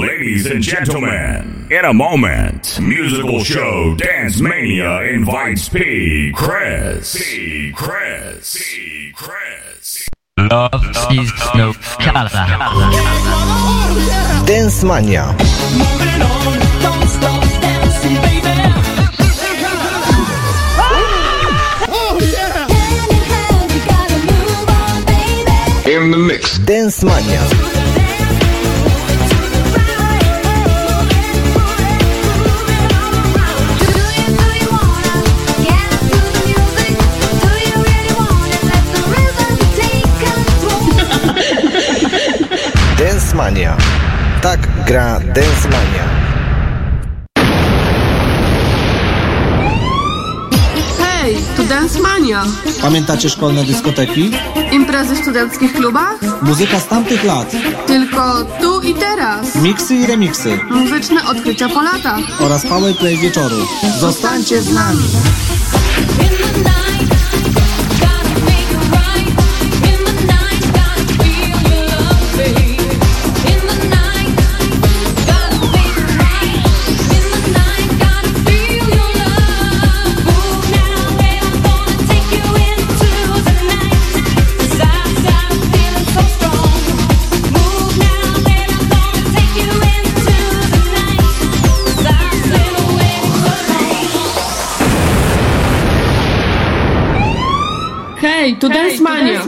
Ladies and gentlemen, in a moment, musical show Dance Mania invites P. Chris. P. Chris. P. Chris. Love is no color. Dance Mania. Moving on, don't stop dancing, baby. In the mix. Dance Mania. Mania. Tak gra Dance Mania. Hej, to Dance Mania. Pamiętacie szkolne dyskoteki? Imprezy w studenckich klubach? Muzyka z tamtych lat. Tylko tu i teraz. Miksy i remiksy. Muzyczne odkrycia po latach. Oraz powerplay wieczoru. Zostańcie z nami! To Dance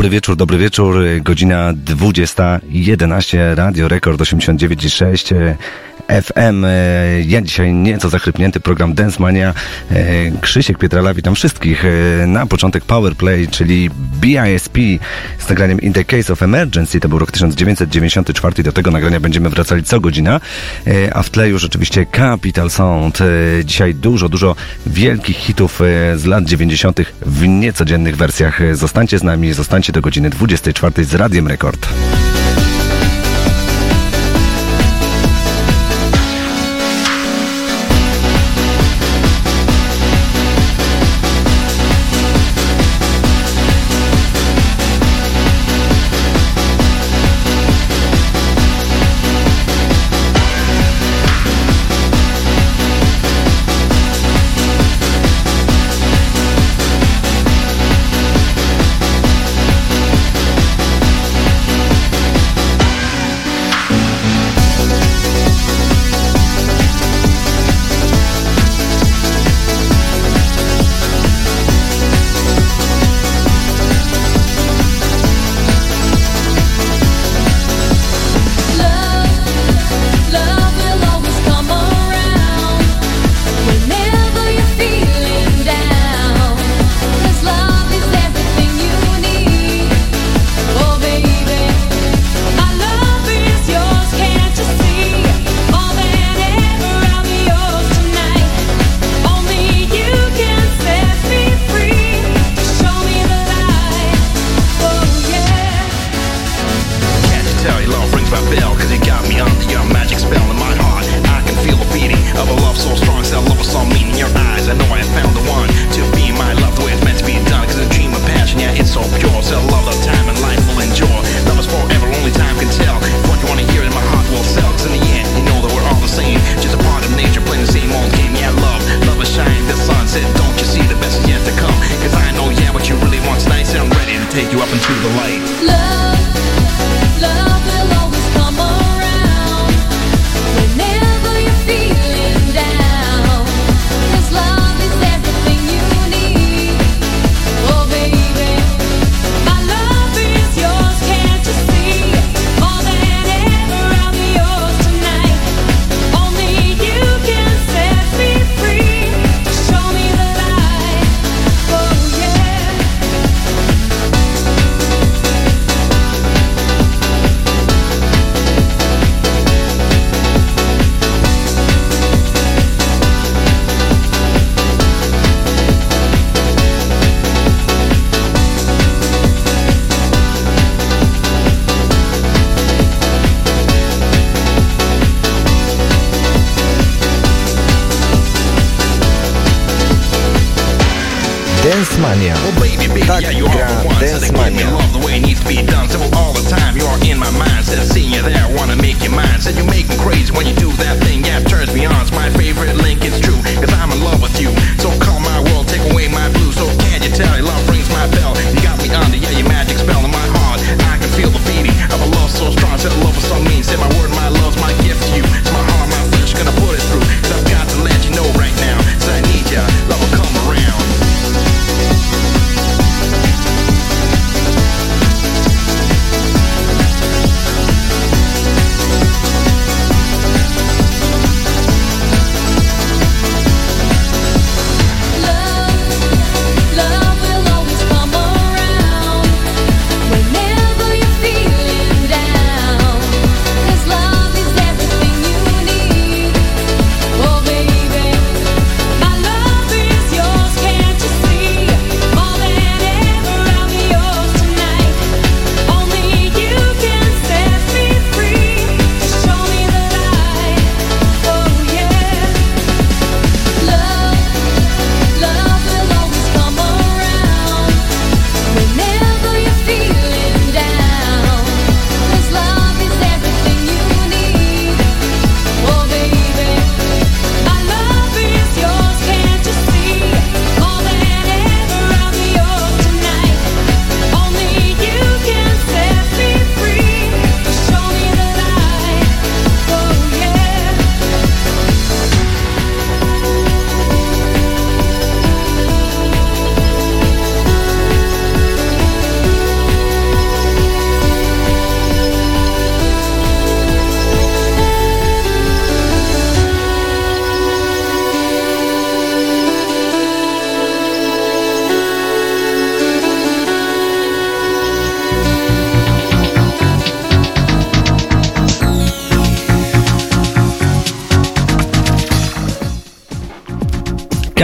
Dobry wieczór, dobry wieczór. Godzina 20.11, Radio Rekord 89.6 e, FM. E, ja dzisiaj nieco zachrypnięty program Dance Mania. E, Krzysiek Pietrala, witam wszystkich. Na początek Powerplay, czyli BISP z nagraniem In the Case of Emergency. To był rok 1994. Do tego nagrania będziemy wracali co godzina. A w tle już oczywiście Capital Sound. Dzisiaj dużo, dużo wielkich hitów z lat 90 w niecodziennych wersjach. Zostańcie z nami, zostańcie do godziny 24 z Radiem Rekord.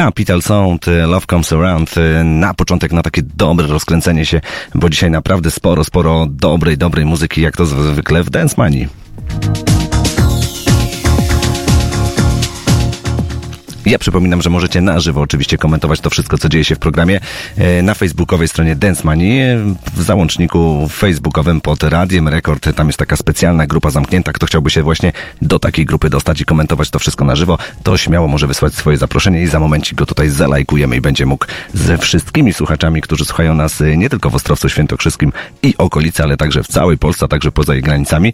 Capital Sound, e, Love Comes Around. e, Na początek na takie dobre rozkręcenie się, bo dzisiaj naprawdę sporo, sporo dobrej, dobrej muzyki, jak to zwykle w Dance Manii. Ja przypominam, że możecie na żywo oczywiście komentować to wszystko, co dzieje się w programie e, na facebookowej stronie Dance Money, e, w załączniku facebookowym pod Radiem Rekord. Tam jest taka specjalna grupa zamknięta. Kto chciałby się właśnie do takiej grupy dostać i komentować to wszystko na żywo, to śmiało może wysłać swoje zaproszenie i za momencik go tutaj zalajkujemy i będzie mógł ze wszystkimi słuchaczami, którzy słuchają nas e, nie tylko w Ostrowcu Świętokrzyskim i okolicy, ale także w całej Polsce, a także poza jej granicami,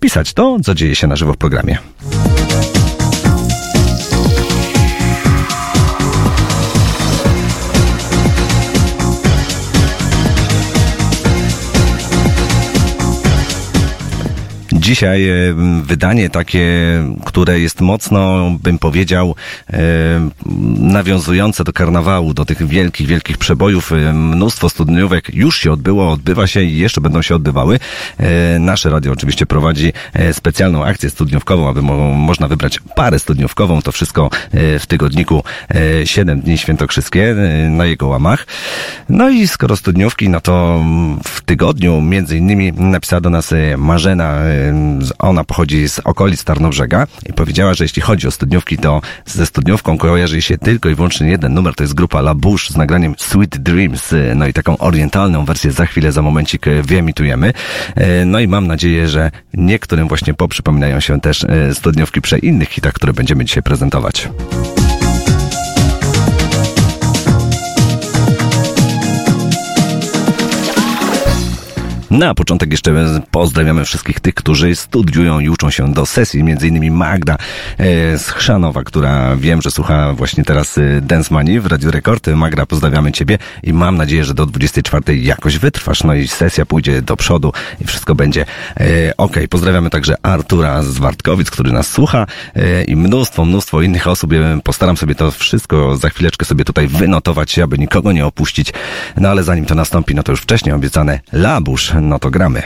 pisać to, co dzieje się na żywo w programie. Dzisiaj e, wydanie takie, które jest mocno, bym powiedział, e, nawiązujące do karnawału, do tych wielkich, wielkich przebojów. E, Mnóstwo studniówek już się odbyło, odbywa się i jeszcze będą się odbywały. Nasze radio oczywiście prowadzi specjalną akcję studniówkową, aby mo można wybrać parę studniówkową. To wszystko w tygodniku e, 7 dni świętokrzyskie na jego łamach. No i skoro studniówki, no to w tygodniu między innymi napisała do nas Marzena, ona pochodzi z okolic Tarnobrzega i powiedziała, że jeśli chodzi o studniówki, to ze studniówką kojarzy się tylko i wyłącznie jeden numer, to jest grupa La Bouche z nagraniem Sweet Dreams, no i taką orientalną wersję za chwilę, za momencik e, wyemitujemy. E, No i mam nadzieję, że niektórym właśnie poprzypominają się też e, studniówki przy innych hitach, które będziemy dzisiaj prezentować. Na początek jeszcze pozdrawiamy wszystkich tych, którzy studiują i uczą się do sesji, między innymi Magda e, z Chrzanowa, która wiem, że słucha właśnie teraz e, Dance Money w Radio Rekord. Magda, pozdrawiamy Ciebie i mam nadzieję, że do 24 jakoś wytrwasz, no i sesja pójdzie do przodu i wszystko będzie e, ok. Pozdrawiamy także Artura z Wartkowic, który nas słucha i mnóstwo, mnóstwo innych osób. Postaram sobie to wszystko za chwileczkę sobie tutaj wynotować, aby nikogo nie opuścić. No ale zanim to nastąpi, no to już wcześniej obiecane Labusz, no to gramy.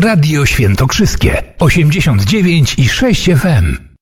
Radio Świętokrzyskie 89 i 6 FM.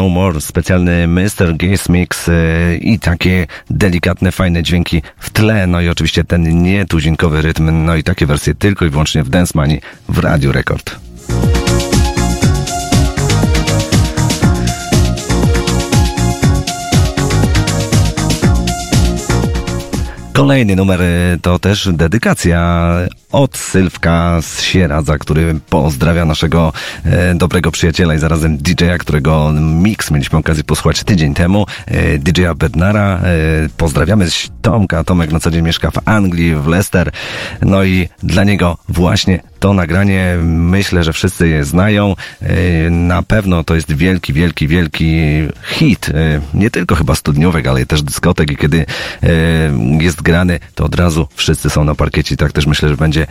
No More, specjalny Mr. Gaze Mix e, i takie delikatne, fajne dźwięki w tle, no i oczywiście ten nietuzinkowy rytm, no i takie wersje tylko i wyłącznie w Dance Money w Radiu Rekord. Kolejny numer e, to też dedykacja od Sylwka z Sieradza, który pozdrawia naszego e, dobrego przyjaciela i zarazem DJ-a, którego mix mieliśmy okazję posłuchać tydzień temu, e, DJ-a Bednara. E, pozdrawiamy Tomka. Tomek na co dzień mieszka w Anglii, w Leicester. No i dla niego właśnie to nagranie myślę, że wszyscy je znają. E, na pewno to jest wielki, wielki, wielki hit. E, nie tylko chyba studniówek, ale też dyskotek i kiedy e, jest grany, to od razu wszyscy są na parkiecie. Tak też myślę, że będzie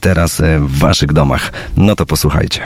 teraz w waszych domach. No to posłuchajcie.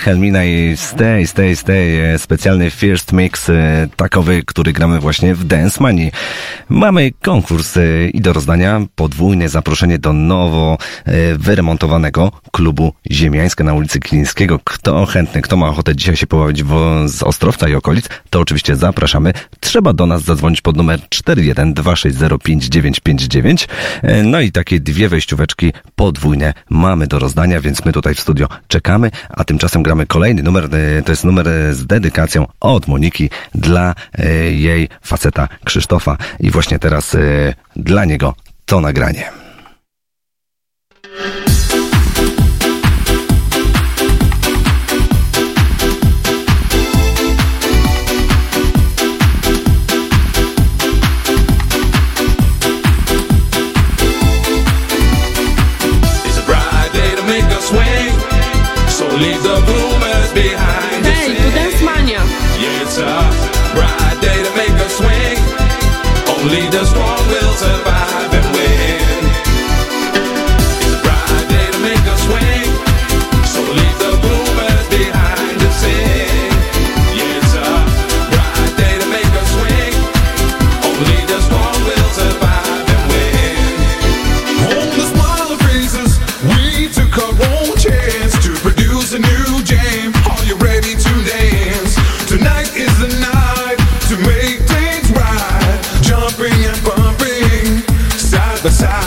Wilhelmina i Stay, Stay, Stay, e, specjalny first mix e, takowy, który gramy właśnie w Dance Money. Mamy konkurs e, i do rozdania podwójne zaproszenie do nowo wyremontowanego klubu Ziemiańska na ulicy Klińskiego. Kto chętny, kto ma ochotę dzisiaj się pobawić z Ostrowca i okolic, to oczywiście zapraszamy. Trzeba do nas zadzwonić pod numer 412605959. No i takie dwie wejścióweczki podwójne mamy do rozdania, więc my tutaj w studio czekamy, a tymczasem gramy kolejny numer, e, to jest numer e, z dedykacją od Moniki dla e, jej faceta Krzysztofa i właśnie teraz dla niego to nagranie. only us strong beside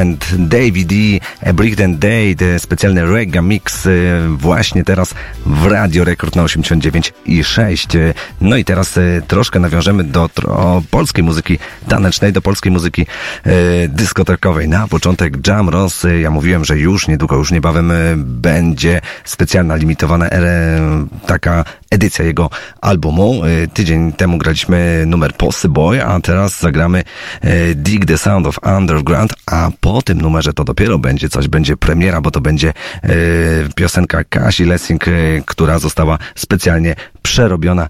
and Davey D, e. A Brick and Day, specjalny reggae mix y, właśnie teraz w Radio Rekord na 89 i 6. No i teraz y, troszkę nawiążemy do polskiej muzyki tanecznej, do polskiej muzyki y, dyskotekowej. Na początek Jam Ross, ja mówiłem, że już niedługo, już niebawem będzie specjalna, limitowana e, taka edycja jego albumu. E, tydzień temu graliśmy numer Posy Boy, a teraz zagramy e, Dig the Sound of Underground, a po tym numerze to dopiero będzie coś, będzie premiera, bo to będzie e, piosenka Kasi Lessing, która została specjalnie przerobiona,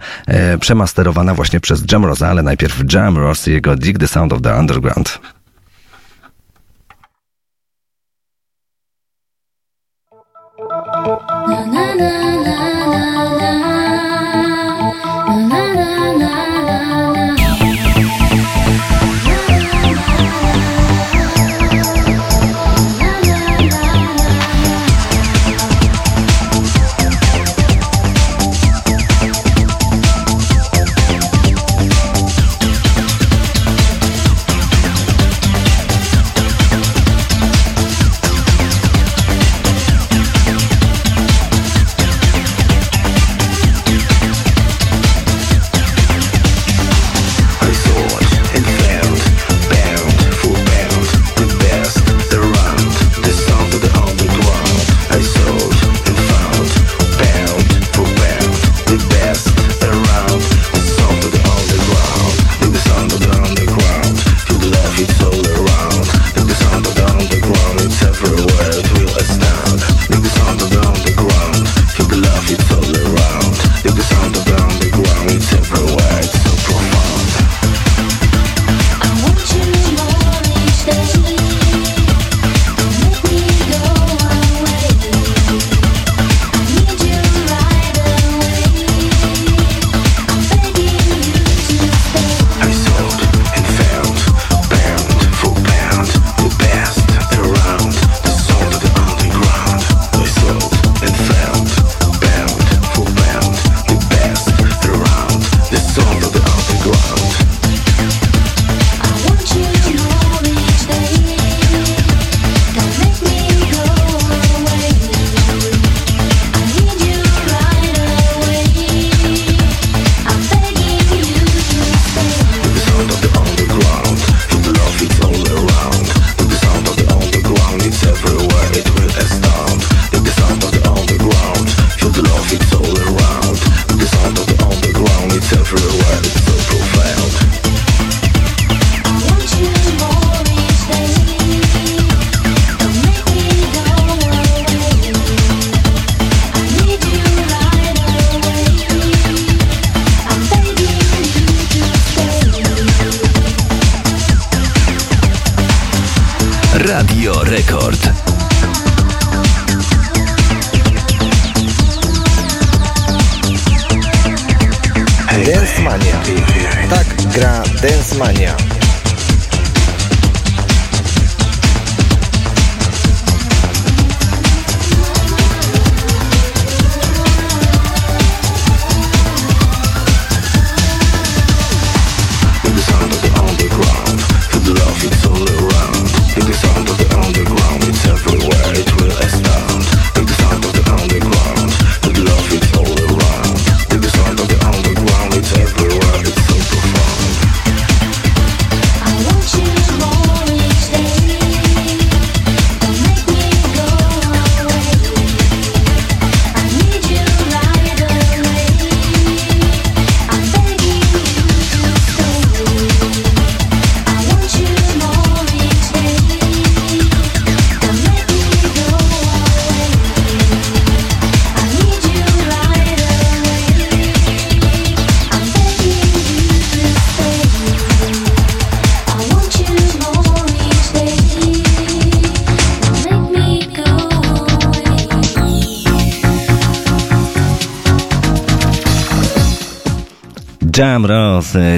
przemasterowana właśnie przez Jam Rosa, ale najpierw Jam Ross i jego Dig the Sound of the Underground.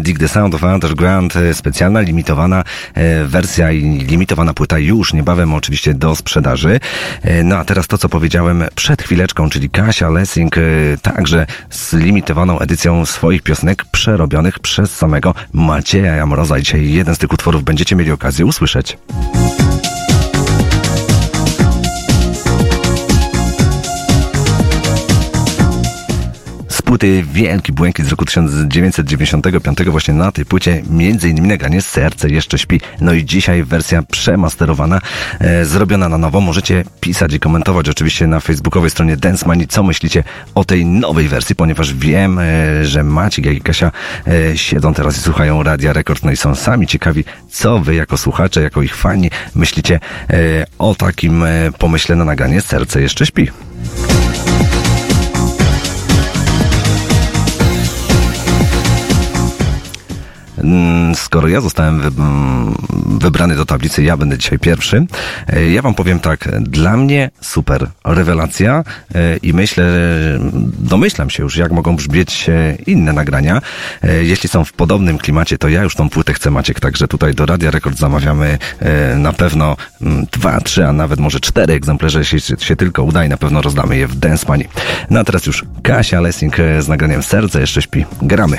Dig the Sound of Underground, e, specjalna, limitowana e, wersja i limitowana płyta już niebawem oczywiście do sprzedaży. E, No a teraz to, co powiedziałem przed chwileczką, czyli Kasia Lessing, także z limitowaną edycją swoich piosenek przerobionych przez samego Macieja Jamroza. Dzisiaj jeden z tych utworów będziecie mieli okazję usłyszeć. Płyty Wielki Błękit z roku 1995 właśnie na tej płycie innymi nagranie Serce jeszcze śpi. No i dzisiaj wersja przemasterowana, e, zrobiona na nowo. Możecie pisać i komentować oczywiście na facebookowej stronie Dance Money, co myślicie o tej nowej wersji, ponieważ wiem, e, że Maciek jak i Kasia e, siedzą teraz i słuchają Radia Rekord, no i są sami ciekawi, co wy jako słuchacze, jako ich fani myślicie e, o takim e, pomyśle na nagranie Serce jeszcze śpi. Skoro ja zostałem mm, wybrany do tablicy, ja będę dzisiaj pierwszy. E, Ja wam powiem tak, dla mnie super rewelacja e, i myślę, domyślam się już, jak mogą brzmieć e, inne nagrania. Jeśli są w podobnym klimacie, to ja już tą płytę chcę, Maciek, także tutaj do Radia Rekord zamawiamy na pewno mm, dwa, trzy, a nawet może cztery egzemplarze, jeśli się tylko uda i na pewno rozdamy je w Dance Money. No a teraz już Kasia Lessing z nagraniem Serce jeszcze śpi. Gramy.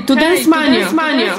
Hey, to Dance Mania!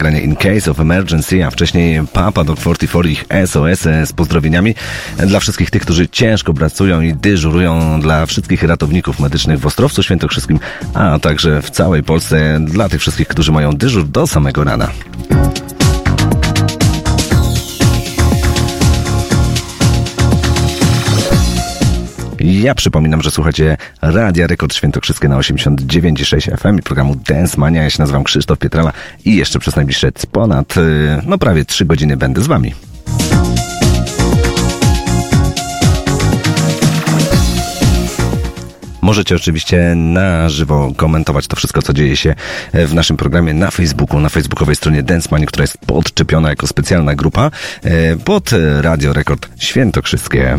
Nagranie In Case of Emergency, a wcześniej Papa Dog 44, ich SOS z pozdrowieniami dla wszystkich tych, którzy ciężko pracują i dyżurują dla wszystkich ratowników medycznych w Ostrowcu Świętokrzyskim, a także w całej Polsce dla tych wszystkich, którzy mają dyżur do samego rana. Ja przypominam, że słuchacie Radia Rekord Świętokrzyskie na 89,6 FM i programu Dance Mania. Ja się nazywam Krzysztof Pietrala i jeszcze przez najbliższe ponad, y, no prawie 3 godziny będę z wami. Możecie oczywiście na żywo komentować to wszystko, co dzieje się w naszym programie na Facebooku, na facebookowej stronie Dance Mania, która jest podczepiona jako specjalna grupa e, pod Radio Rekord Świętokrzyskie.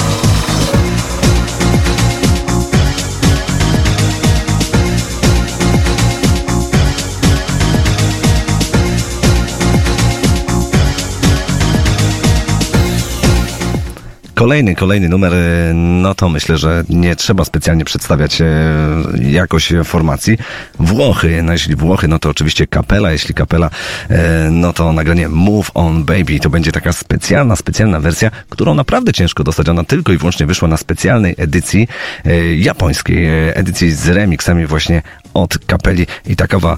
Kolejny, kolejny numer, e, no to myślę, że nie trzeba specjalnie przedstawiać e, jakoś formacji. Włochy, no jeśli Włochy, no to oczywiście kapela, jeśli kapela, e, no to nagranie Move On Baby. To będzie taka specjalna, specjalna wersja, którą naprawdę ciężko dostać. Ona tylko i wyłącznie wyszła na specjalnej edycji japońskiej, edycji z remixami właśnie od kapeli i takowa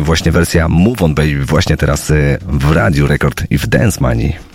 właśnie wersja Move On Baby właśnie teraz w Radiu Rekord i w Dance Money.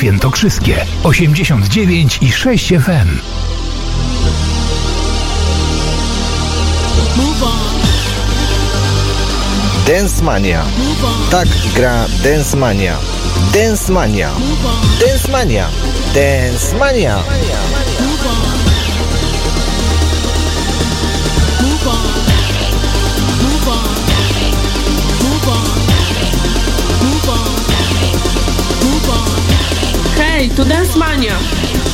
Świętokrzyskie 89 i 6 FM. Dance Mania. Tak gra Dance Mania. Dance Mania. Dance Mania. Dance Mania. Hej, tu Dance Mania.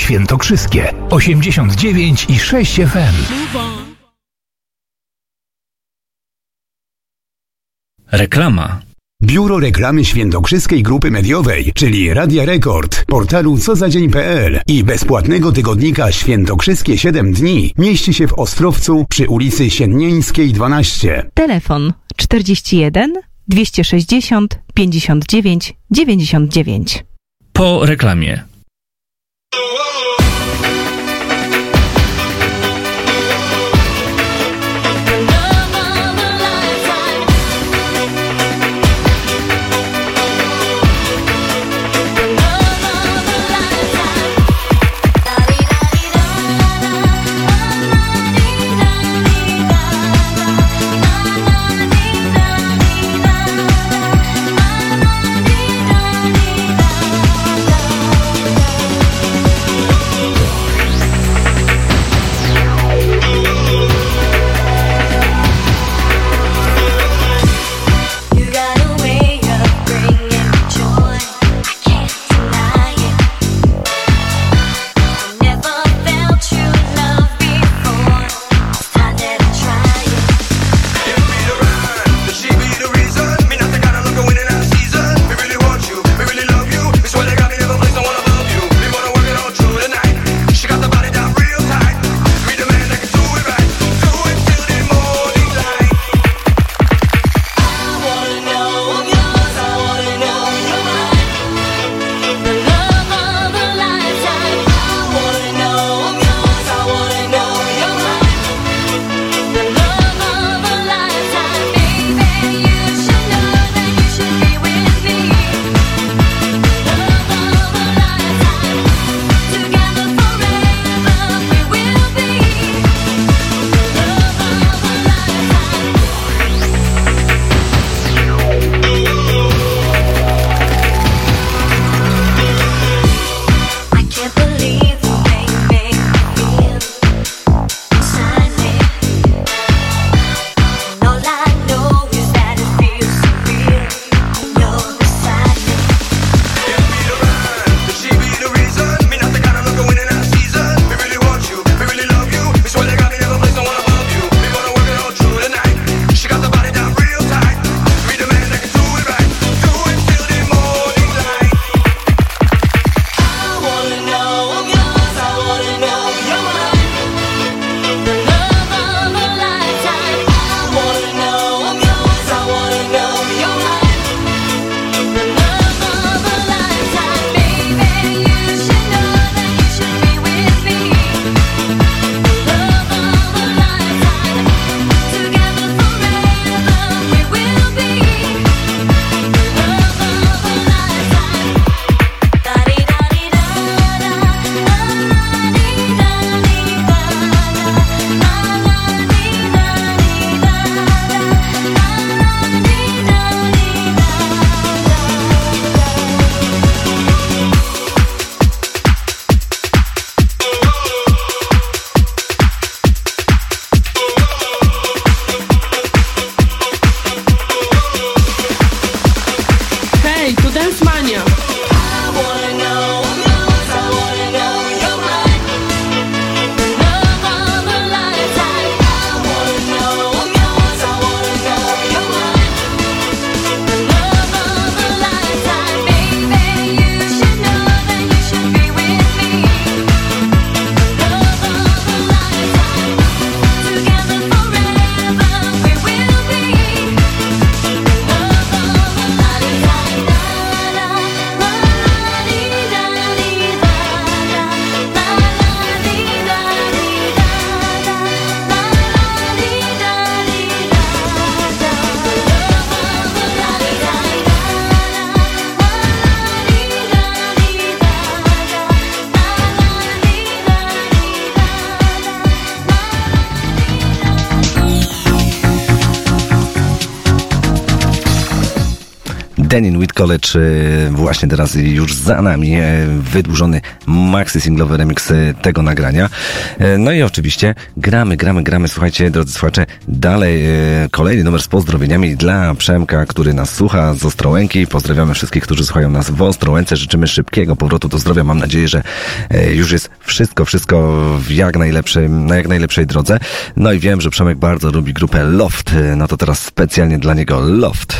Świętokrzyskie 89 i 6 FM. Reklama. Biuro Reklamy Świętokrzyskiej Grupy Mediowej, czyli Radia Rekord, portalu cozadzień.pl i bezpłatnego tygodnika Świętokrzyskie 7 dni mieści się w Ostrowcu przy ulicy Siennieńskiej 12. Telefon 41 260 59 99. Po reklamie. E, właśnie teraz już za nami. e, Wydłużony maxi singlowy remix e, tego nagrania. E, No i oczywiście gramy, gramy, gramy. Słuchajcie, drodzy słuchacze, dalej kolejny numer z pozdrowieniami dla Przemka, który nas słucha z Ostrołęki. Pozdrawiamy wszystkich, którzy słuchają nas w Ostrołęce. Życzymy szybkiego powrotu do zdrowia. Mam nadzieję, że już jest wszystko, wszystko w jak najlepszym, na jak najlepszej drodze. No i wiem, że Przemek bardzo lubi grupę Loft. No to teraz specjalnie dla niego Loft.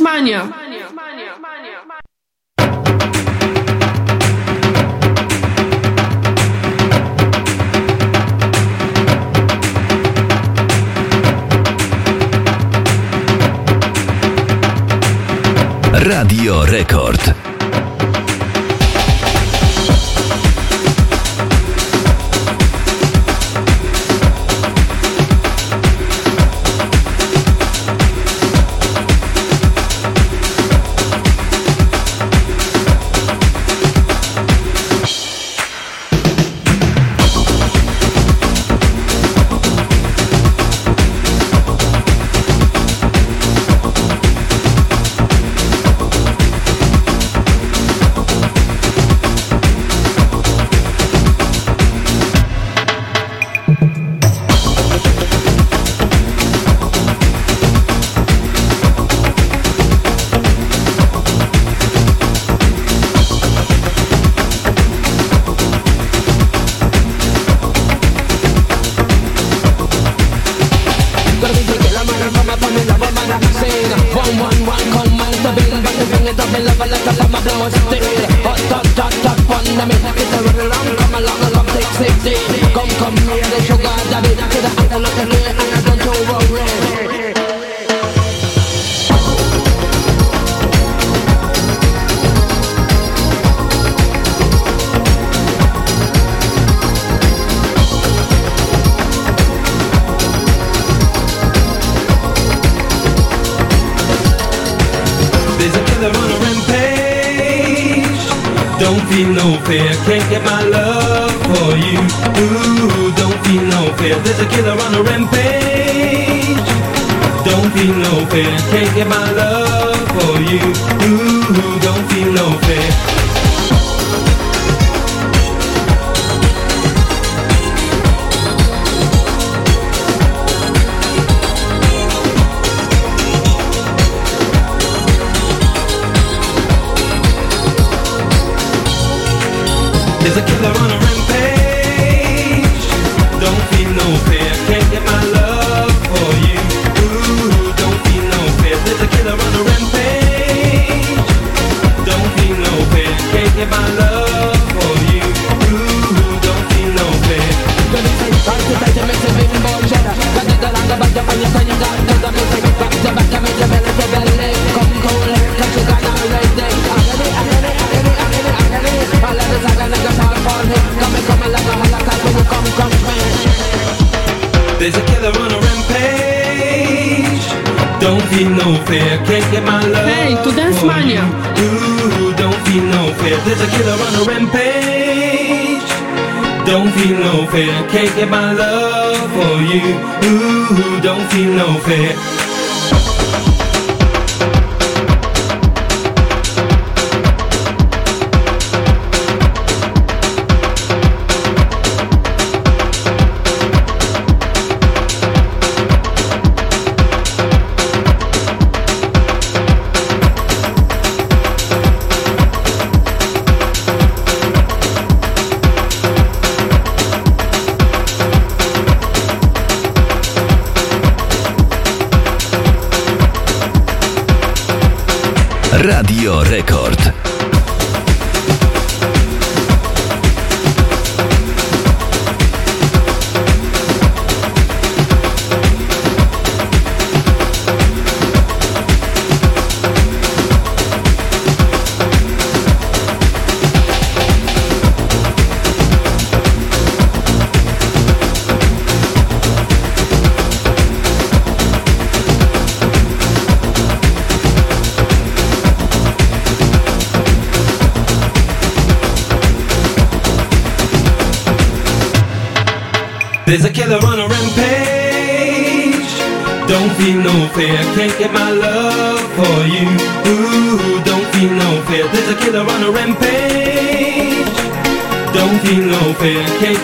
Mania. Radio Rekord.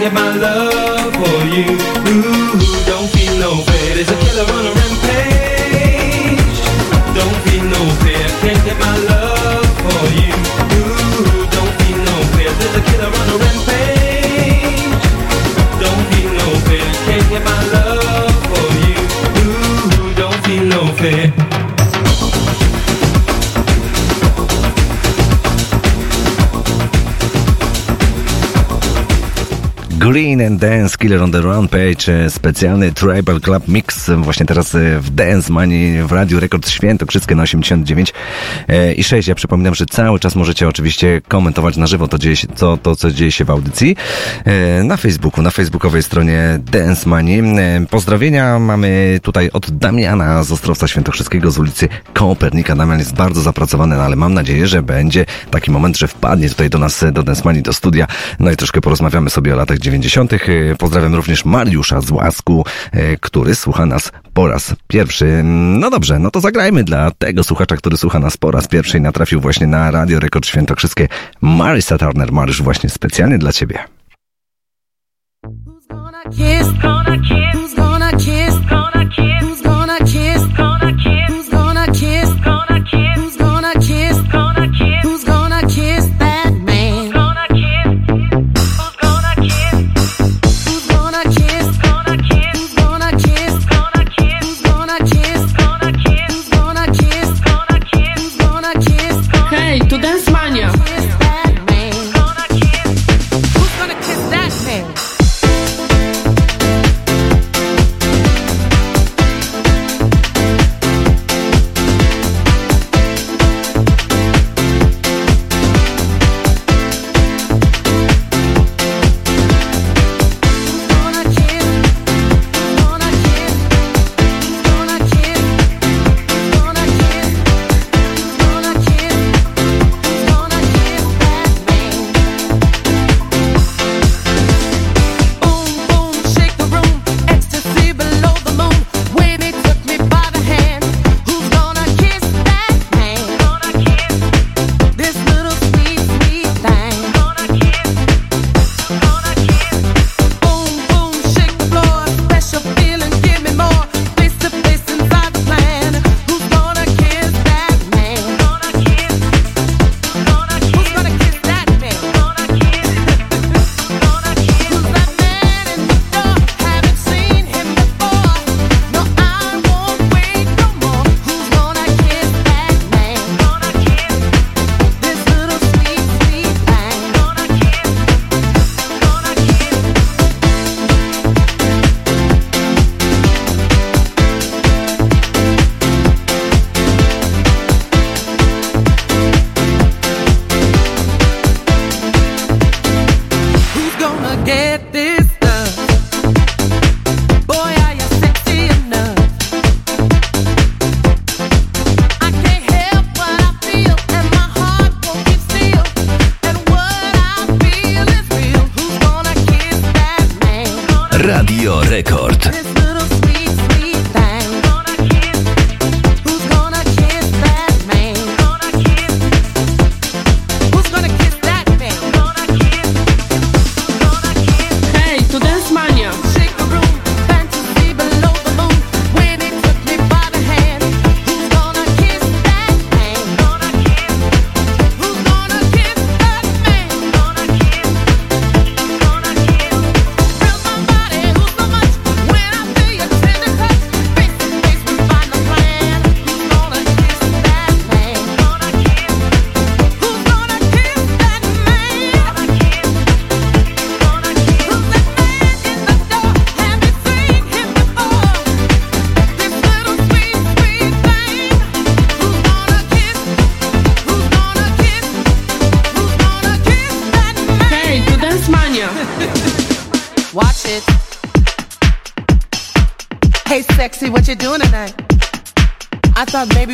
Get my love Dance, Killer on the Rampage, e, specjalny Tribal Club Mix, e, właśnie teraz e, w Dance Money w Radiu Rekord Świętokrzyskie na 89 e, i 6. Ja przypominam, że cały czas możecie oczywiście komentować na żywo to, dzieje się, to, to co dzieje się w audycji e, na Facebooku, na facebookowej stronie Dance Money. E, Pozdrowienia mamy tutaj od Damiana z Ostrowca Świętokrzyskiego z ulicy Kopernika. Damian jest bardzo zapracowany, no ale mam nadzieję, że będzie taki moment, że wpadnie tutaj do nas, e, do Dance Money, do studia. No i troszkę porozmawiamy sobie o latach 90. E, Pozdrawiam również Mariusza z Łasku, e, który słucha nas po raz pierwszy. No dobrze, no to zagrajmy dla tego słuchacza, który słucha nas po raz pierwszy i natrafił właśnie na Radio Rekord Świętokrzyskie. Marisa Turner. Mariusz, właśnie specjalnie dla ciebie. I thought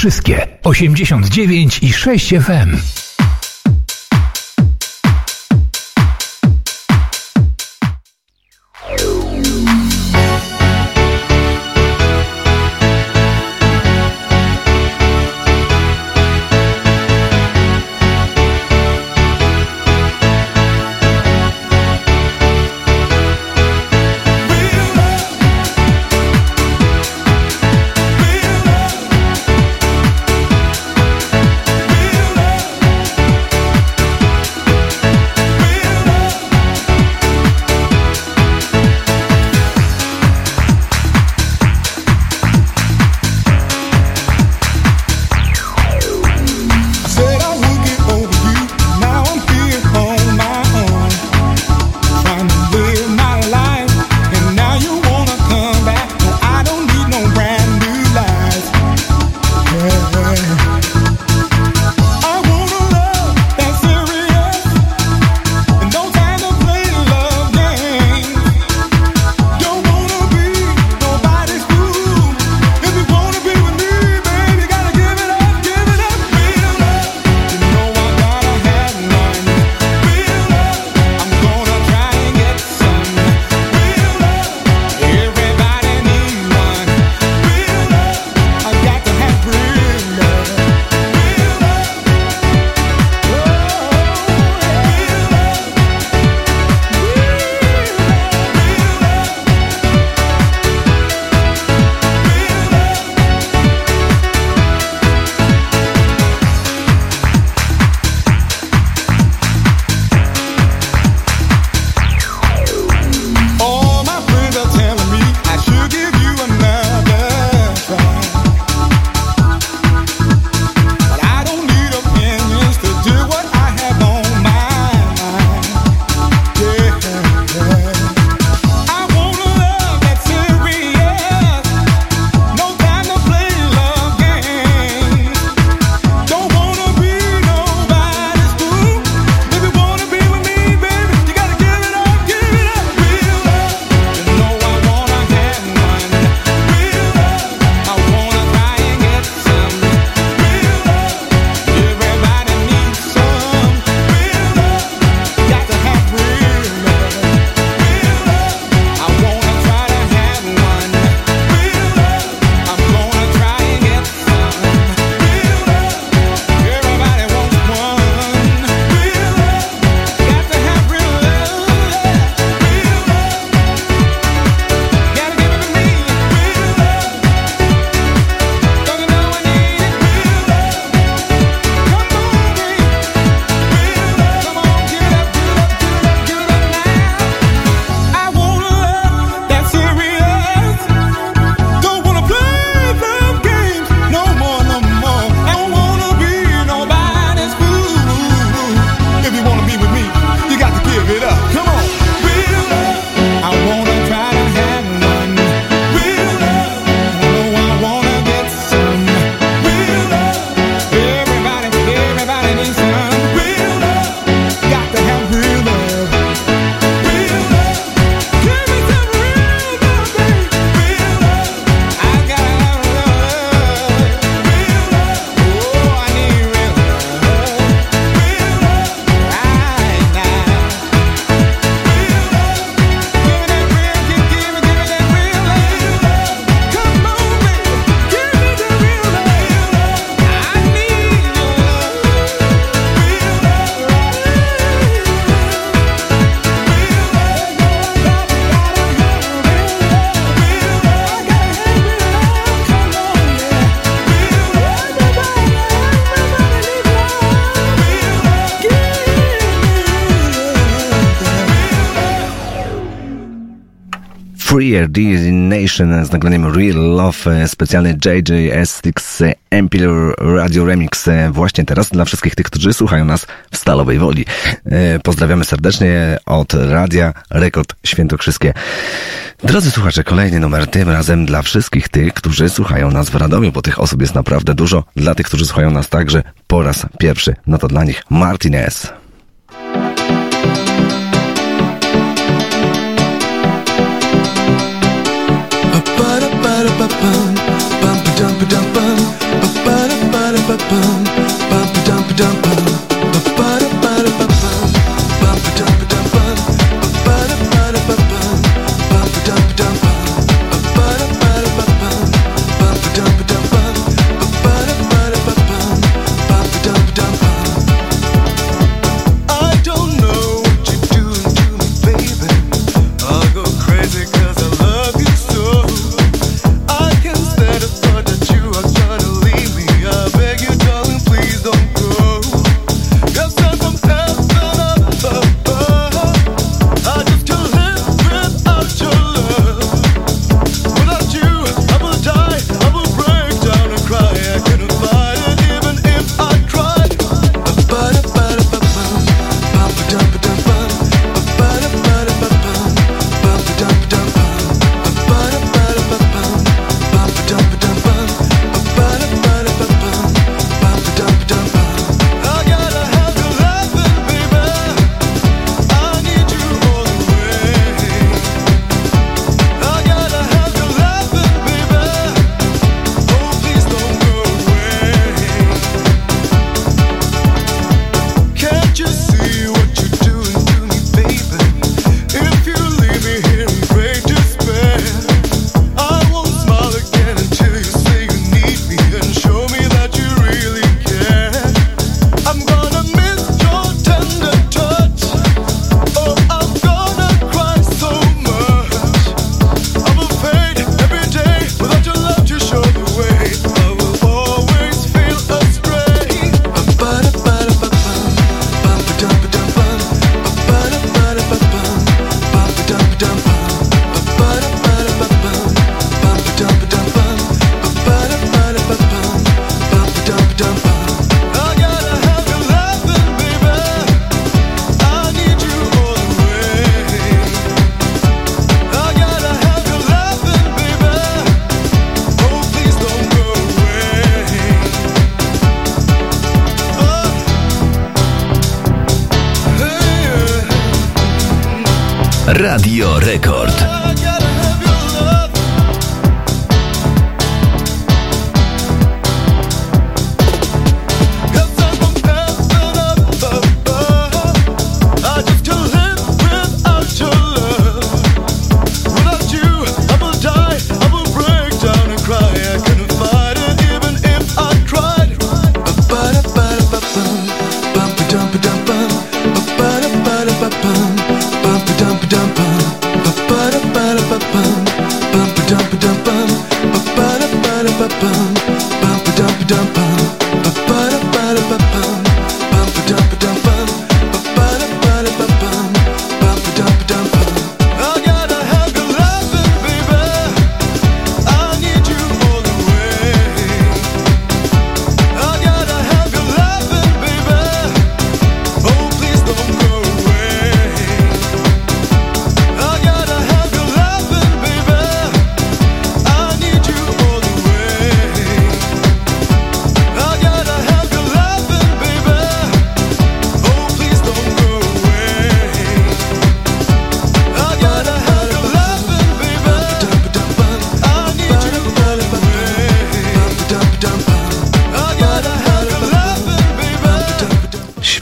Świętokrzyskie 89 i 6 FM. Freer D Nation z nagraniem Real Love, e, specjalny JJS6 Empire Radio Remix e, właśnie teraz dla wszystkich tych, którzy słuchają nas w Stalowej Woli. E, Pozdrawiamy serdecznie od Radia Rekord Świętokrzyskie. Drodzy słuchacze, kolejny numer tym razem dla wszystkich tych, którzy słuchają nas w Radomiu, bo tych osób jest naprawdę dużo. Dla tych, którzy słuchają nas także po raz pierwszy, no to dla nich Martinez. bum bum bum, bum, dum, dum, bum, bum, dum, dum, bum, bum, dum, dum, bum, bum, dum, dum, bum.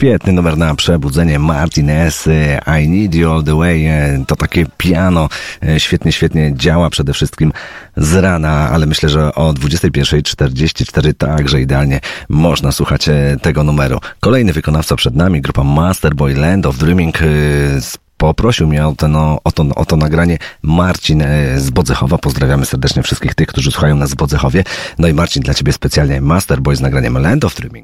Świetny numer na przebudzenie Martinez I Need You All The Way e, to takie piano e, świetnie, świetnie działa przede wszystkim z rana, ale myślę, że o 21.44 także idealnie można słuchać e, tego numeru. Kolejny wykonawca przed nami, grupa Masterboy Land of Dreaming poprosił mnie o, ten, no, o, to, o to nagranie Marcin z Bodzechowa. Pozdrawiamy serdecznie wszystkich tych, którzy słuchają nas z Bodzechowie. No i Marcin, dla Ciebie specjalnie Masterboy z nagraniem Land of Dreaming.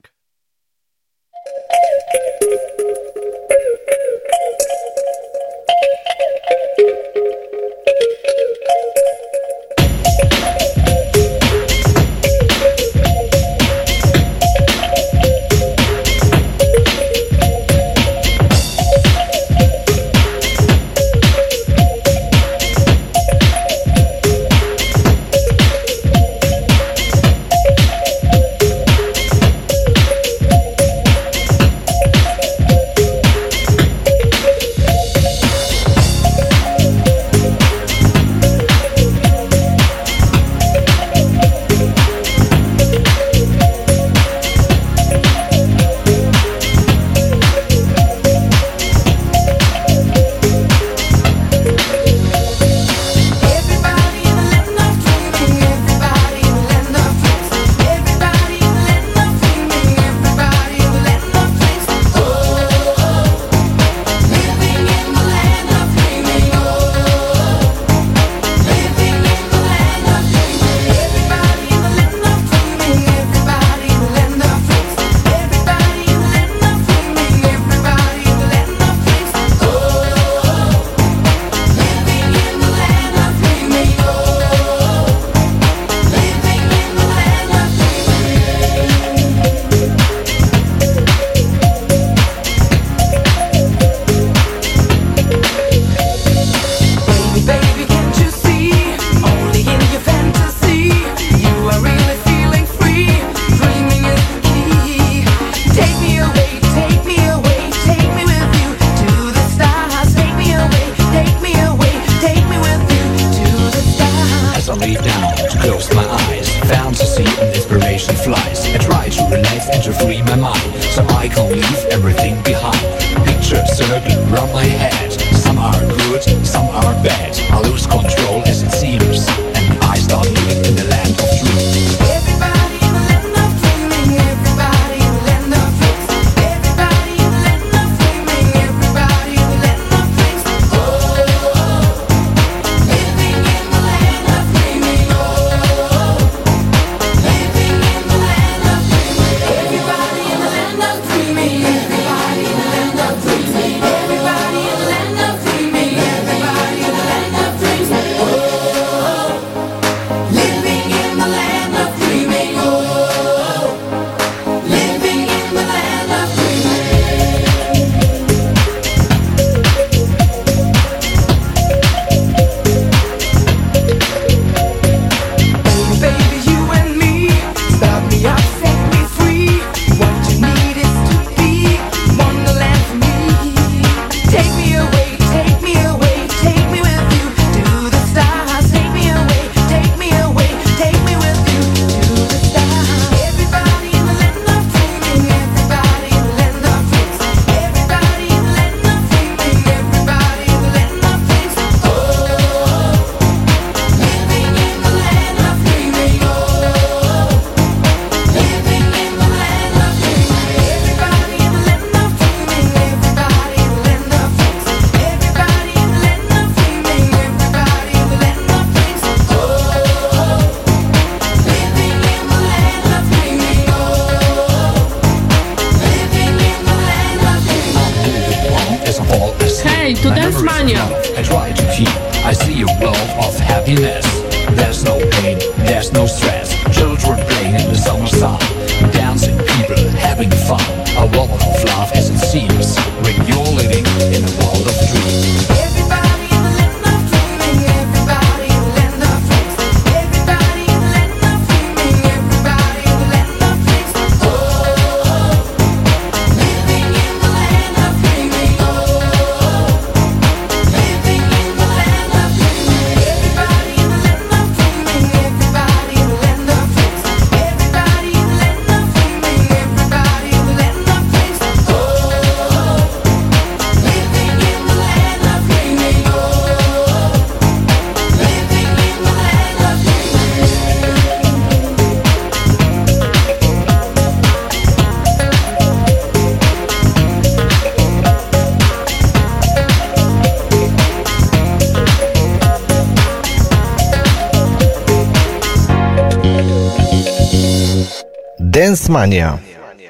Mania.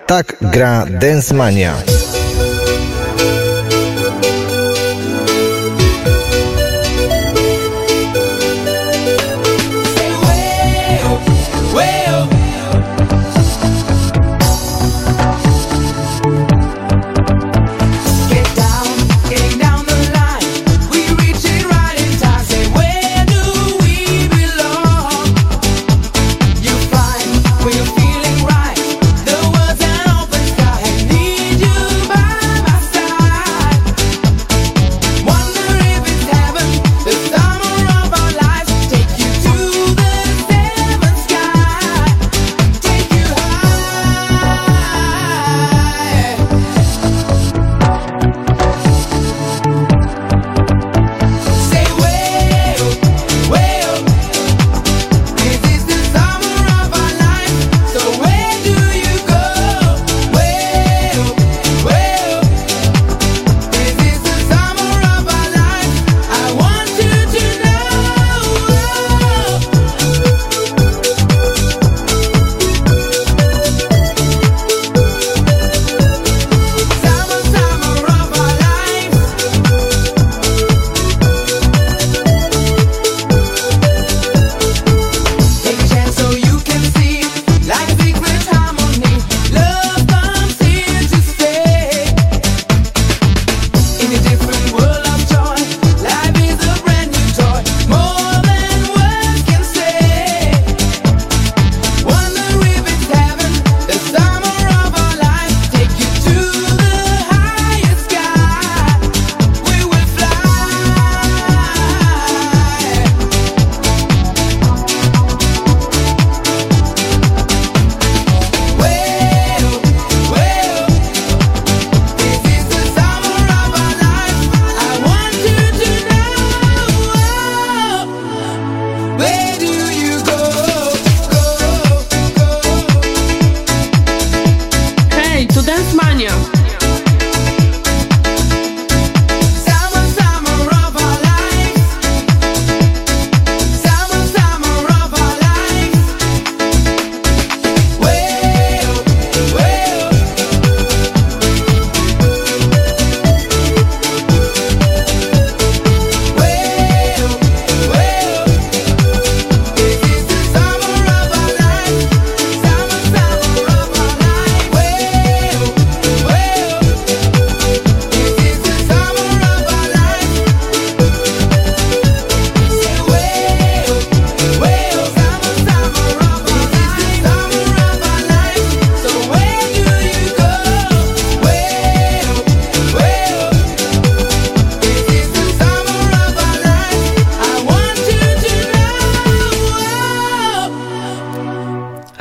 Tak gra Dance.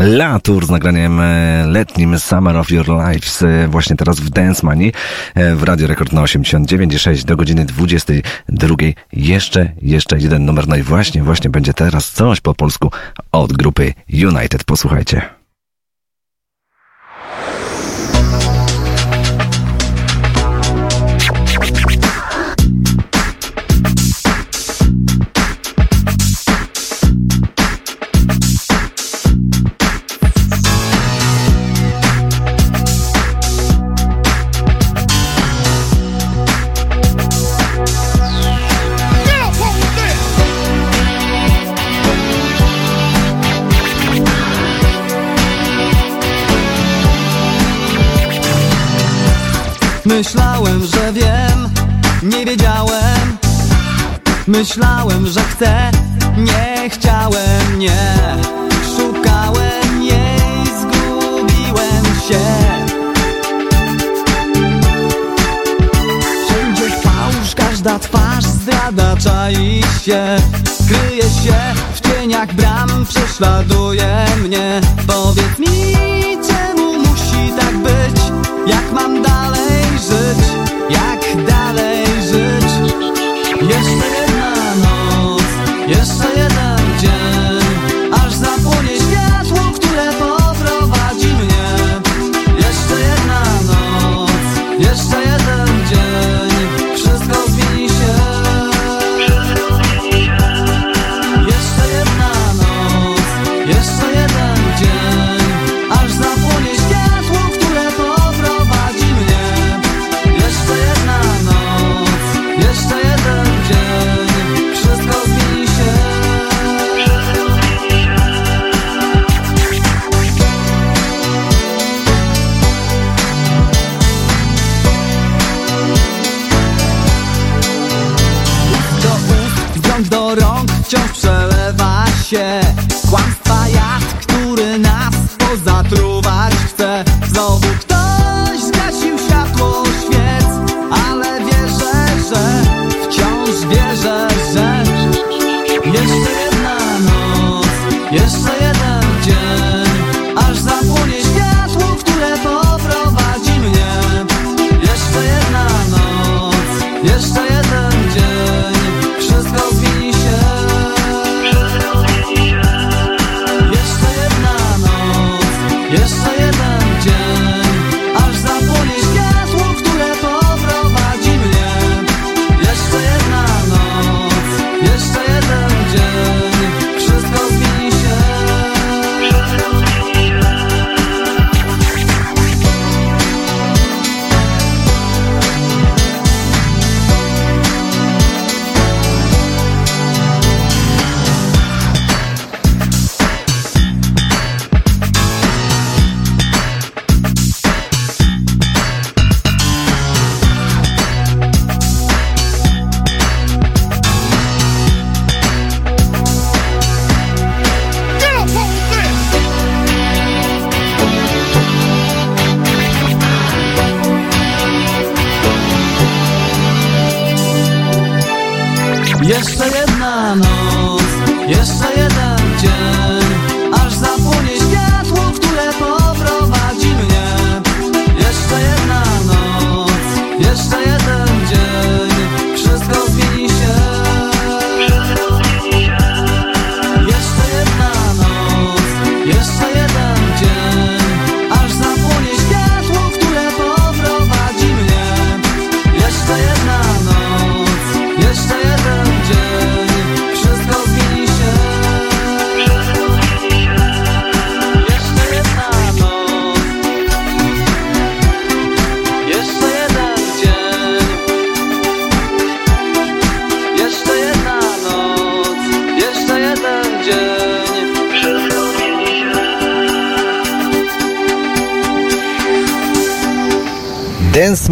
Latour z nagraniem e, letnim Summer of Your Lives e, właśnie teraz w Dance Money e, w Radio Rekord na 89,6 do godziny 22. Jeszcze, jeszcze jeden numer. No i właśnie, właśnie będzie teraz coś po polsku od grupy United. Posłuchajcie. Myślałem, że wiem, nie wiedziałem. Myślałem, że chcę, nie chciałem, nie. Szukałem jej, zgubiłem się. Wszędzie fałsz, każda twarz zdrada czai się Kryje się w cieniach bram, prześladuje mnie. Powiedz mi, czemu musi tak być, jak mam dalej żyć, jak dalej żyć. Jeszcze jedna noc, jeszcze jedna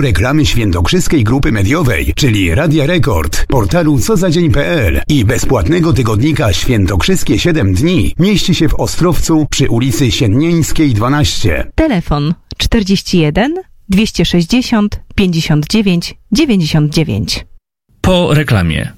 reklamy świętokrzyskiej grupy mediowej, czyli Radia Rekord, portalu cozadzień.pl i bezpłatnego tygodnika Świętokrzyskie 7 dni mieści się w Ostrowcu przy ulicy Siennieńskiej 12. Telefon 41 260 59 99. Po reklamie.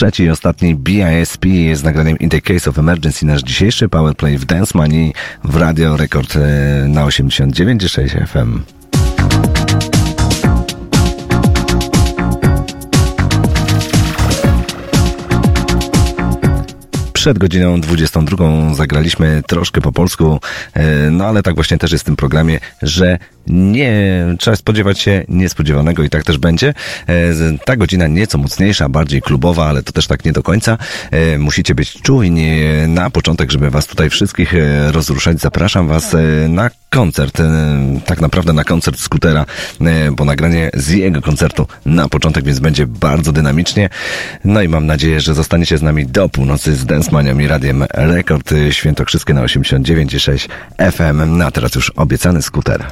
Po raz trzeci i ostatni BISP z nagraniem In the Case of Emergency nasz dzisiejszy Powerplay w Dance Money w Radio Rekord e, na 89,6 FM. Przed godziną 22 zagraliśmy troszkę po polsku, e, no ale tak właśnie też jest w tym programie, że nie trzeba spodziewać się niespodziewanego i tak też będzie. E, Ta godzina nieco mocniejsza, bardziej klubowa, ale to też tak nie do końca. E, Musicie być czujni na początek, żeby was tutaj wszystkich rozruszać. Zapraszam was na koncert, e, tak naprawdę na koncert skutera, e, bo nagranie z jego koncertu na początek, więc będzie bardzo dynamicznie. No i mam nadzieję, że zostaniecie z nami do północy z Dance Manią i Radiem Rekord e, Świętokrzyskie na 89,6 FM. No a teraz już obiecany skuter.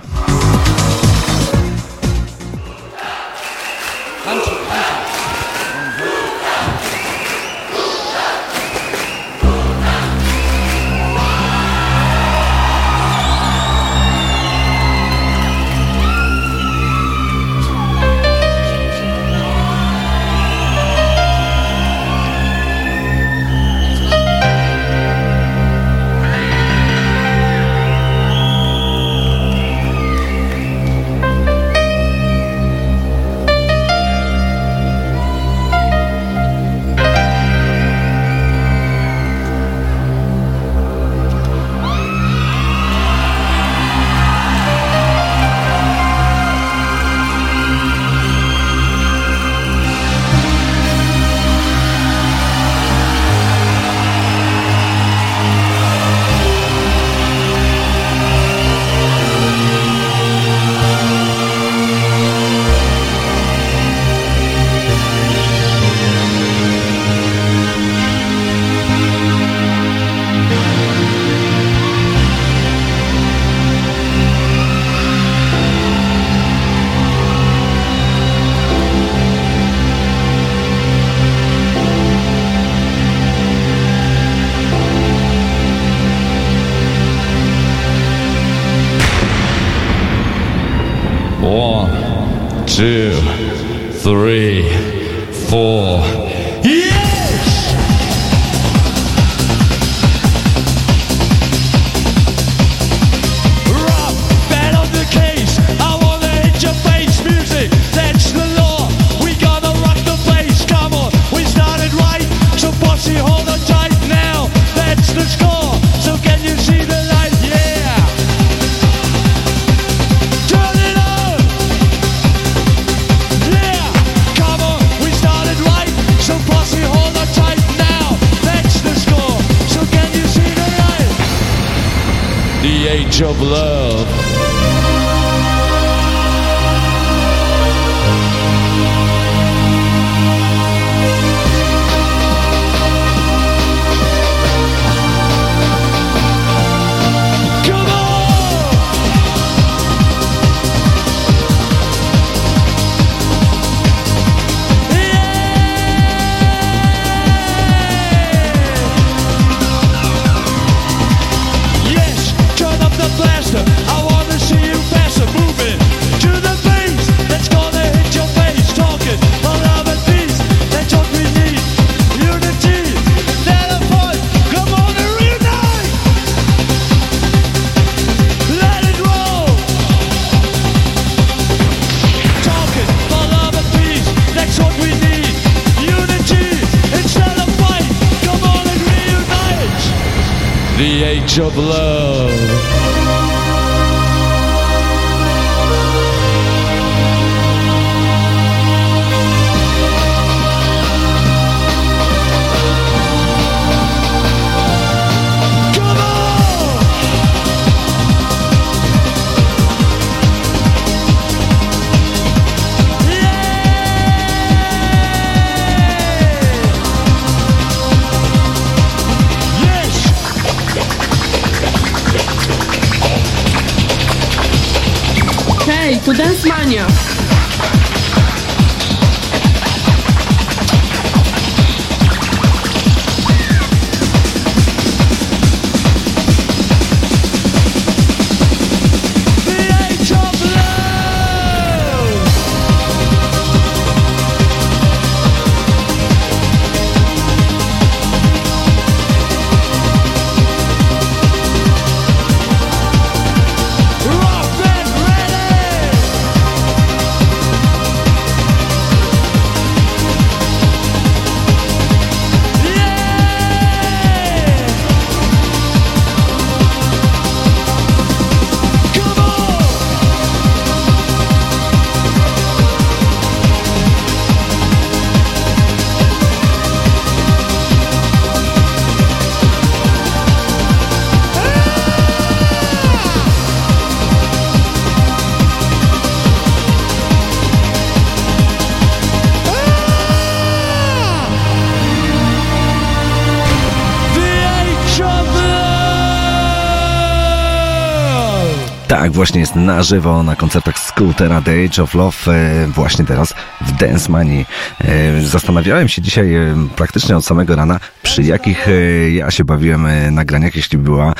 Właśnie jest na żywo na koncertach Scootera The Age of Love, e, właśnie teraz w Dance Money. E, Zastanawiałem się dzisiaj e, praktycznie od samego rana, przy jakich ja się bawiłem nagraniach, jeśli była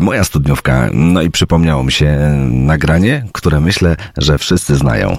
moja studniówka. No i przypomniało mi się nagranie, które myślę, że wszyscy znają.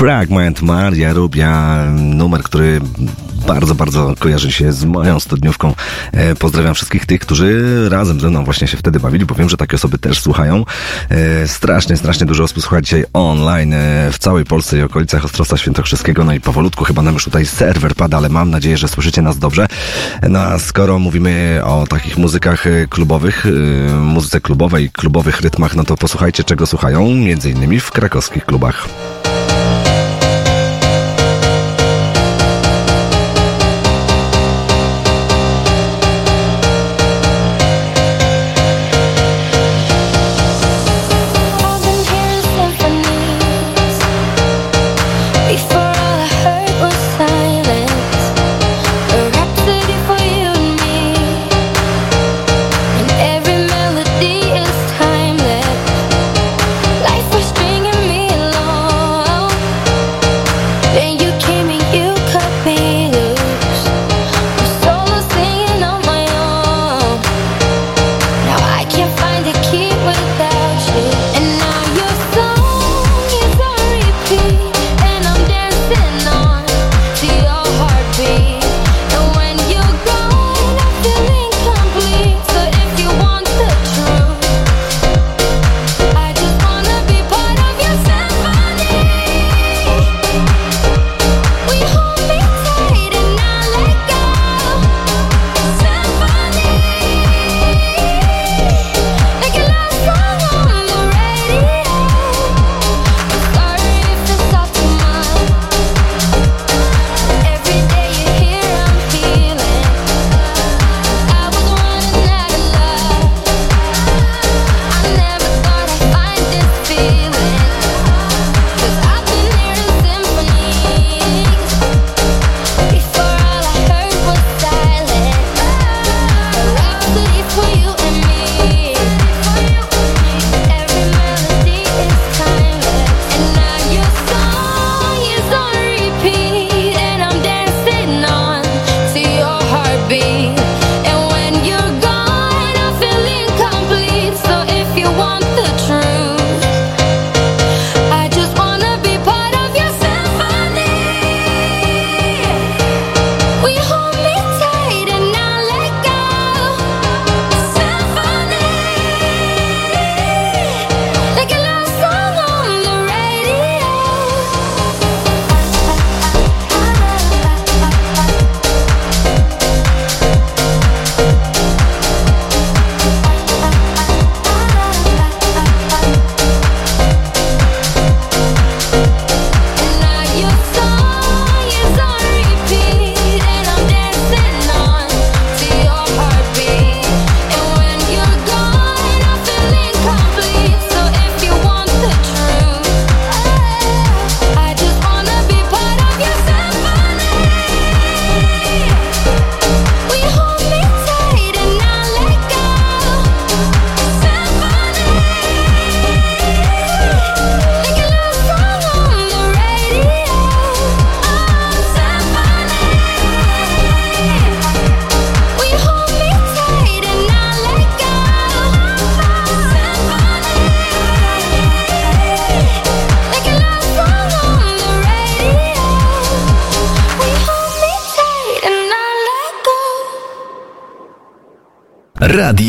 Fragment Maria Rubia, numer, który bardzo, bardzo kojarzy się z moją studniówką. E, pozdrawiam wszystkich tych, którzy razem ze mną właśnie się wtedy bawili, bo wiem, że takie osoby też słuchają. E, strasznie, strasznie dużo osób słucha dzisiaj online e, w całej Polsce i okolicach Ostrowca Świętokrzyskiego. No i powolutku chyba nam już tutaj serwer pada, ale mam nadzieję, że słyszycie nas dobrze. No a skoro mówimy o takich muzykach e, klubowych, e, muzyce klubowej, klubowych rytmach, no to posłuchajcie czego słuchają, między innymi w krakowskich klubach.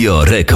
Radio Rek.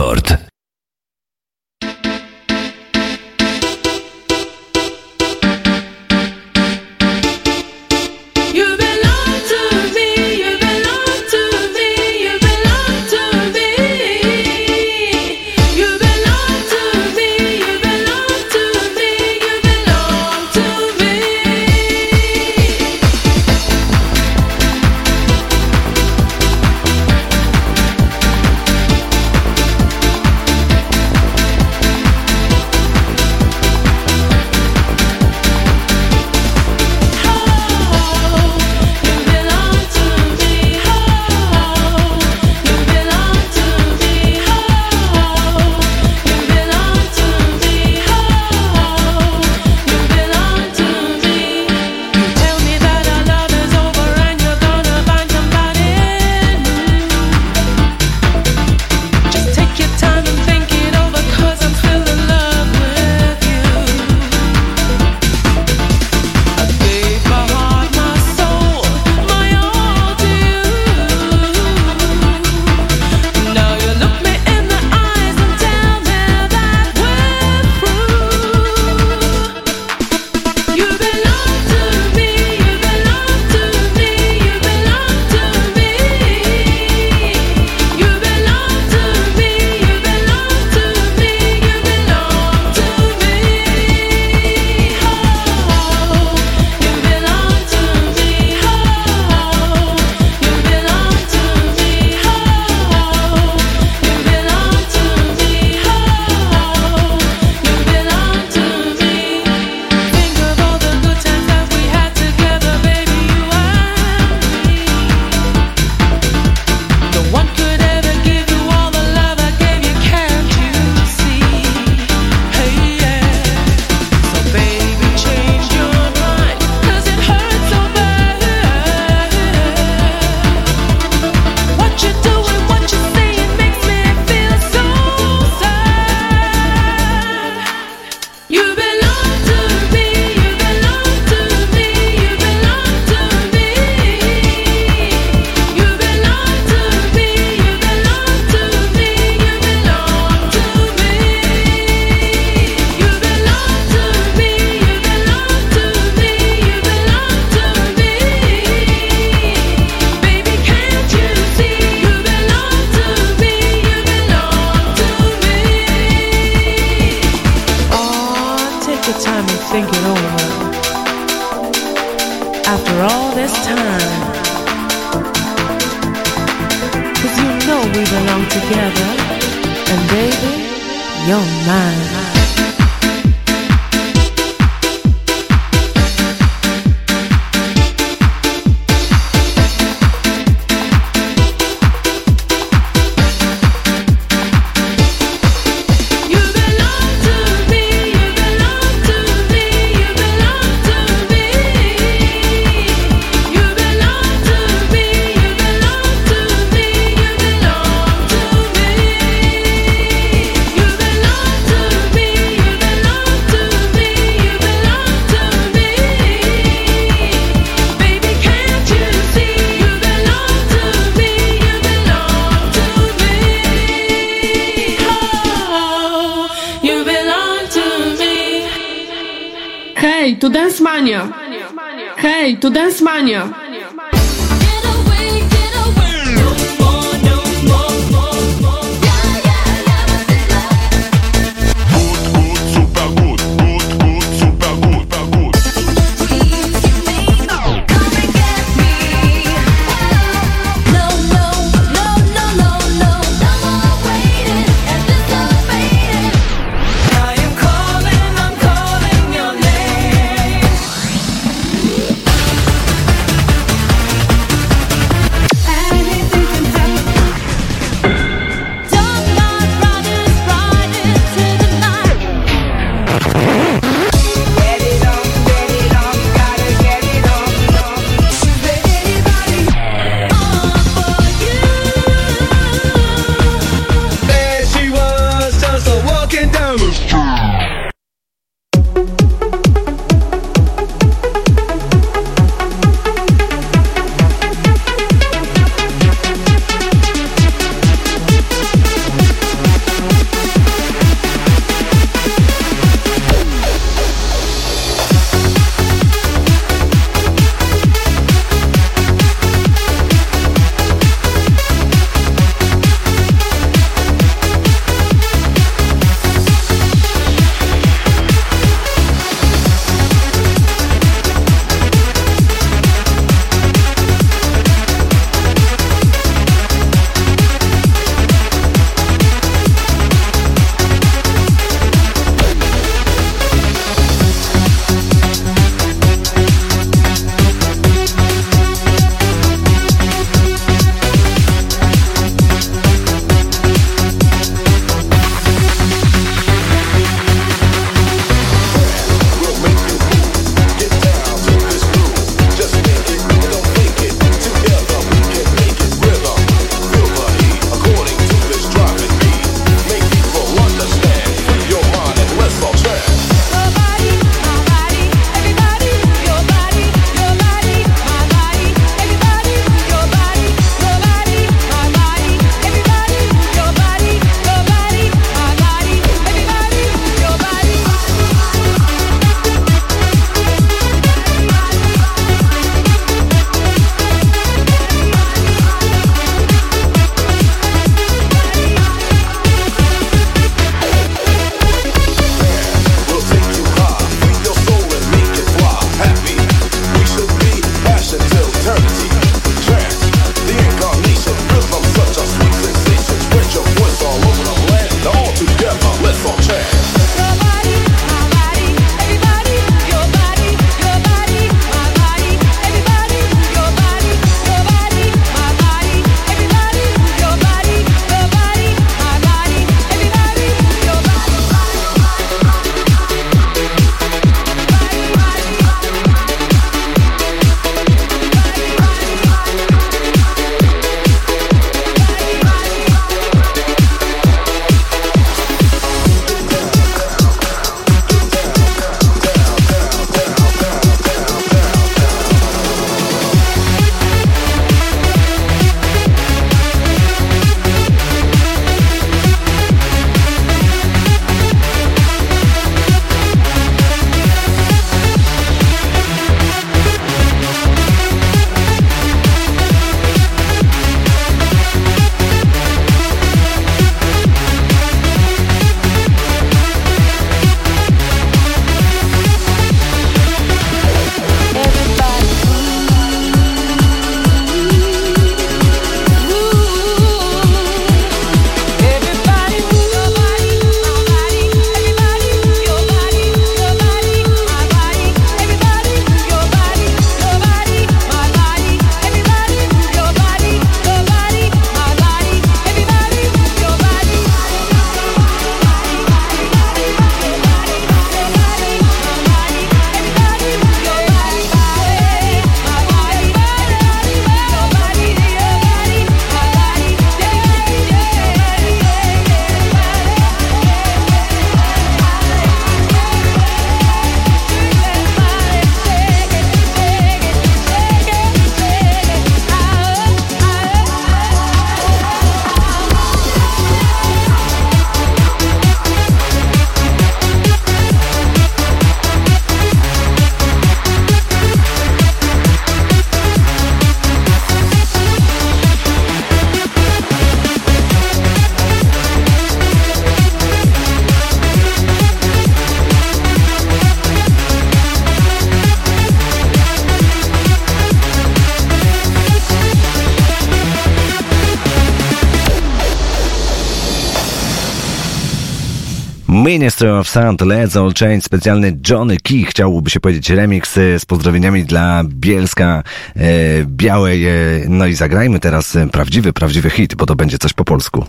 Minister of Sound, Let's All Change, specjalny Johnny Key, chciałby się powiedzieć remix e, z pozdrowieniami dla Bielska e, Białej. E, no i zagrajmy teraz e, prawdziwy, prawdziwy hit, bo to będzie coś po polsku.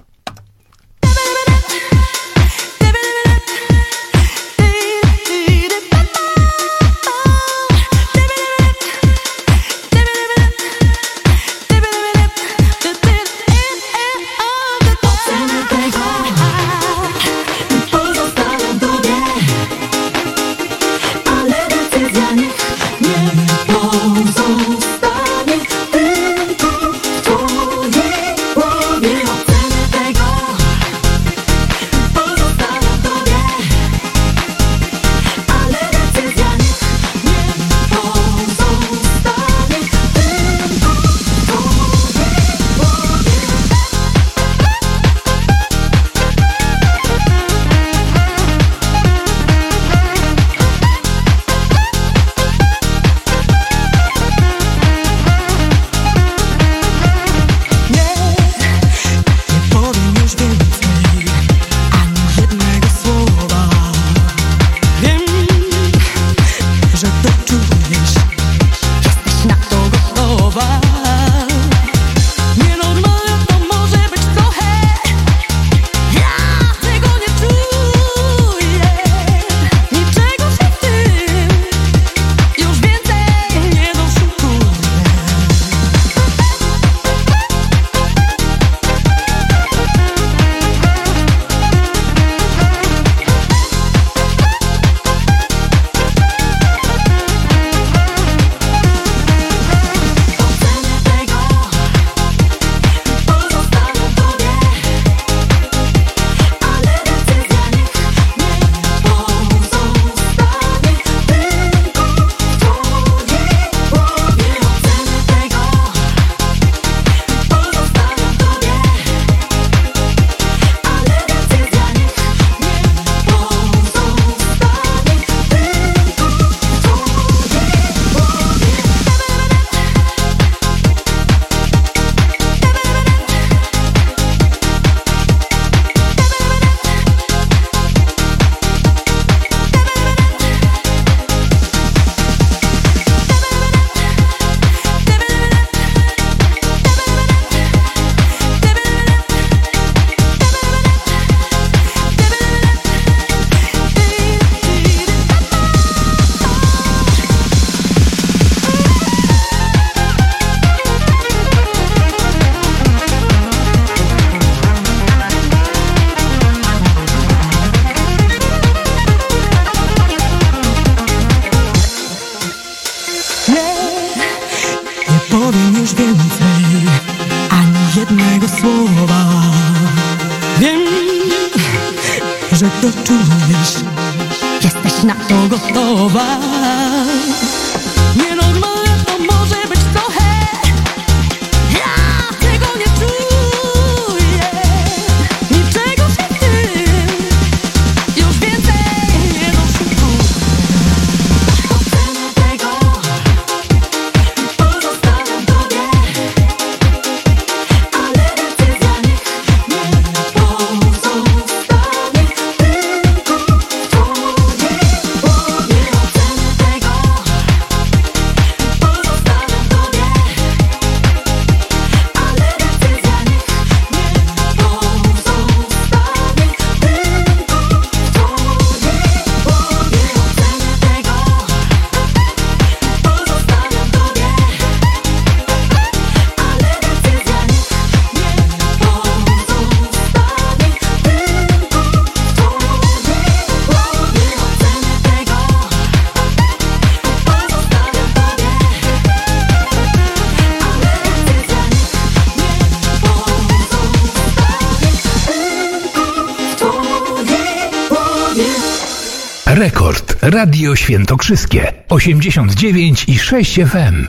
Radio Świętokrzyskie 89 i 6 FM.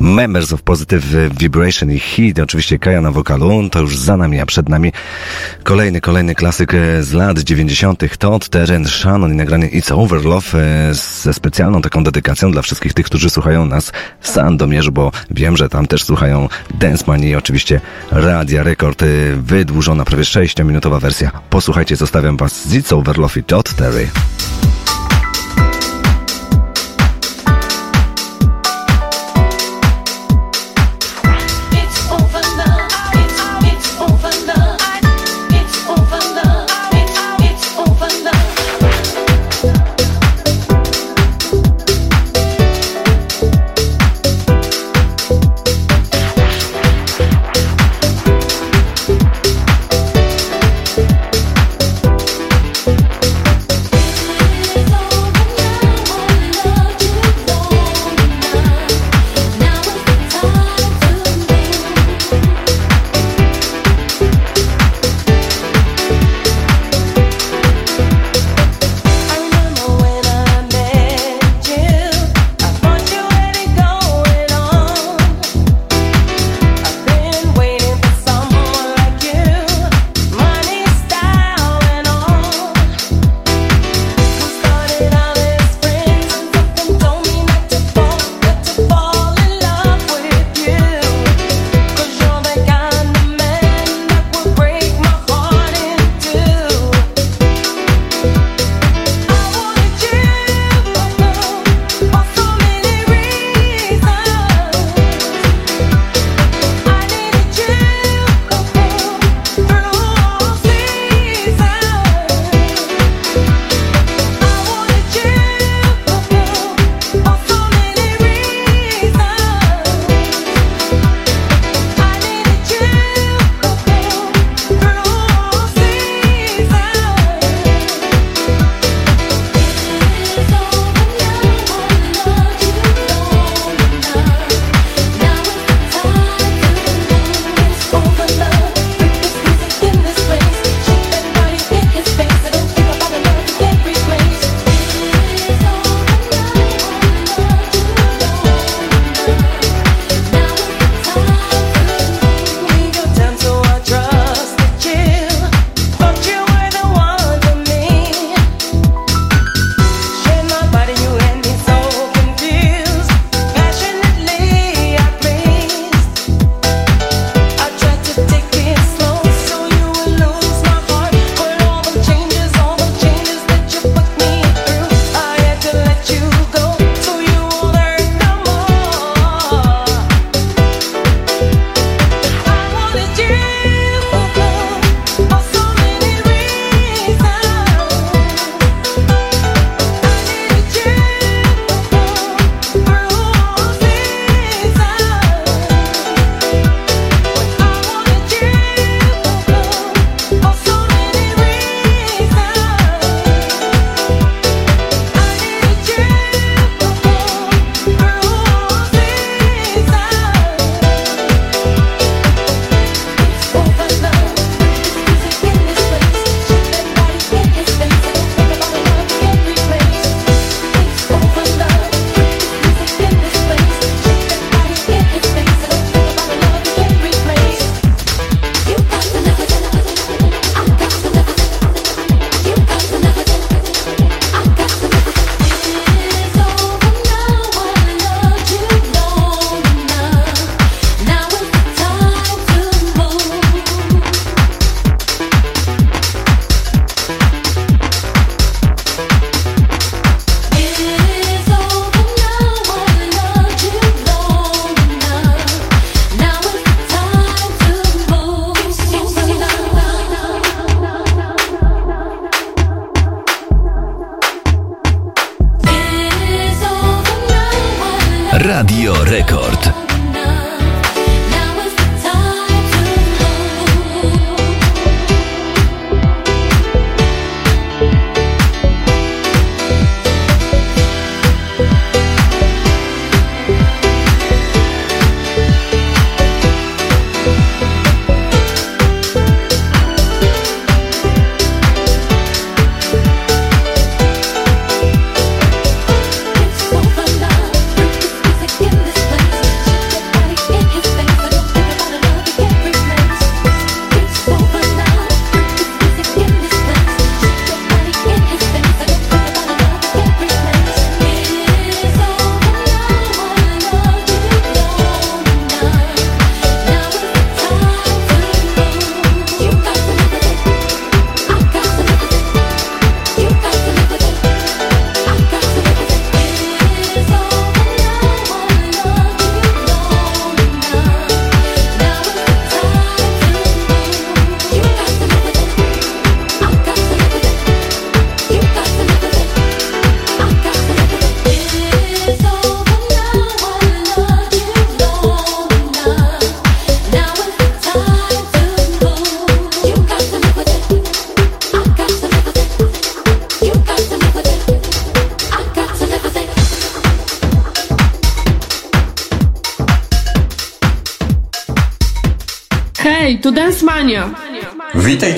Members of Positive Vibration i Hit, oczywiście Kaja na wokalu, to już za nami, a przed nami kolejny, kolejny klasyk e, z lat 90. Todd Teren Shannon i nagranie It's Over Love e, ze specjalną taką dedykacją dla wszystkich tych, którzy słuchają nas w Sandomierzu, bo wiem, że tam też słuchają Dance i oczywiście Radia Rekord, e, wydłużona prawie 6-minutowa wersja. Posłuchajcie, zostawiam was z It's Over Todd Terry.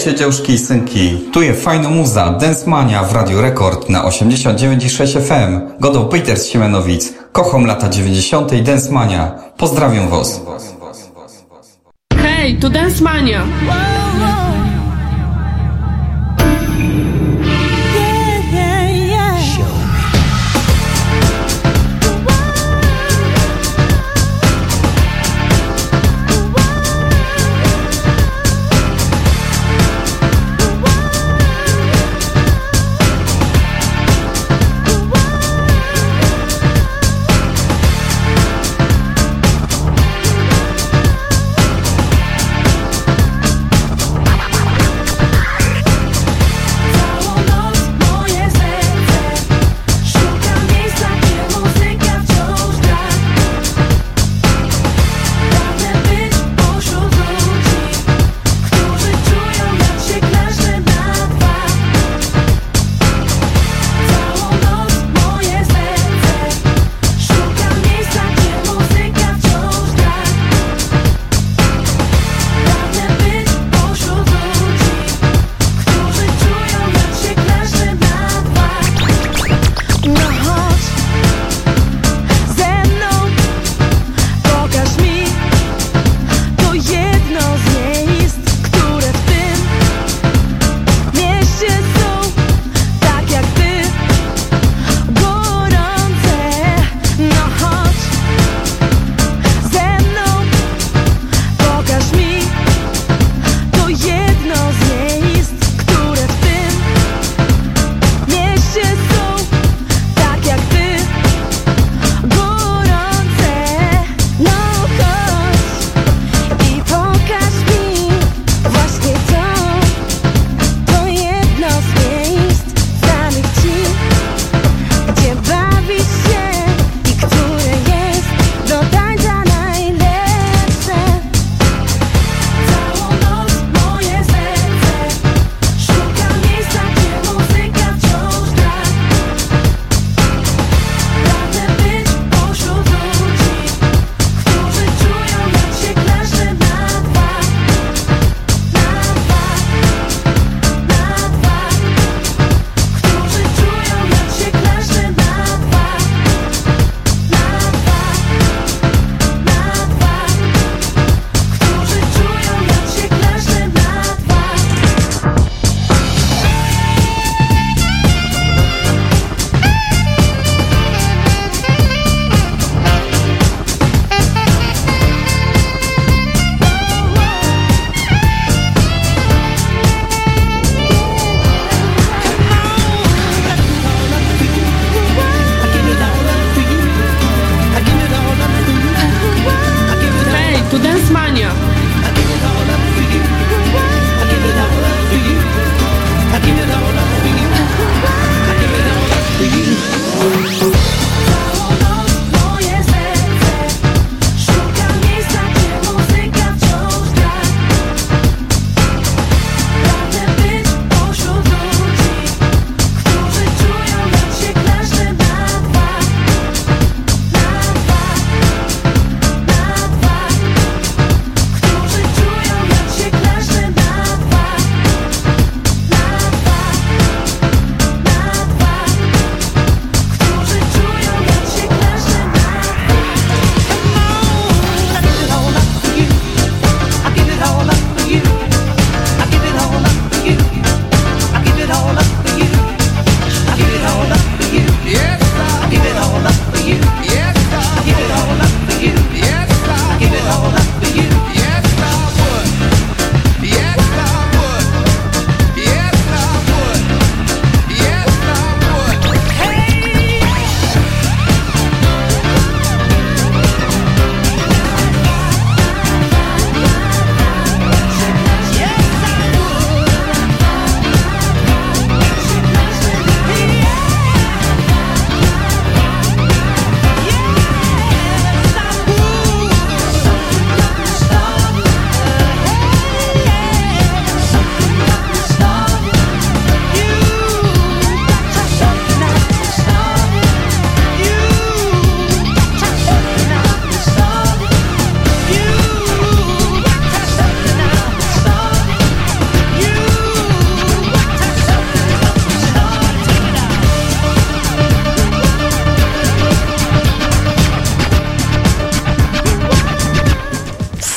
Witajcie dziewczki i synki, tu jest fajna muza, Dance Mania w Radio Rekord na 89,6 FM. Godą Peter z Siemenowic, kocham lata 90. i Dance Mania. Pozdrawiam was. Hej, tu Densmania. Wow.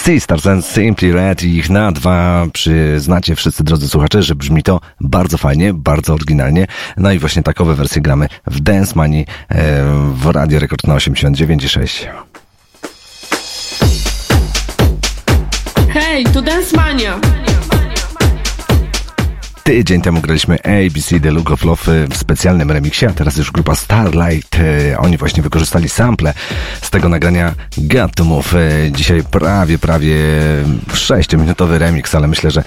Sisters and Simply Red i ich na dwa przyznacie wszyscy drodzy słuchacze, że brzmi to bardzo fajnie, bardzo oryginalnie. No i właśnie takowe wersje gramy w Dance Money e, w Radio Rekord na 89,6. Hej, to Dance Mania! Tydzień temu graliśmy ABC The Look of Love w specjalnym remiksie, a teraz już grupa Starlight. E, oni właśnie wykorzystali sample z tego nagrania Got to Move. E, dzisiaj prawie, prawie 6-minutowy remix, ale myślę, że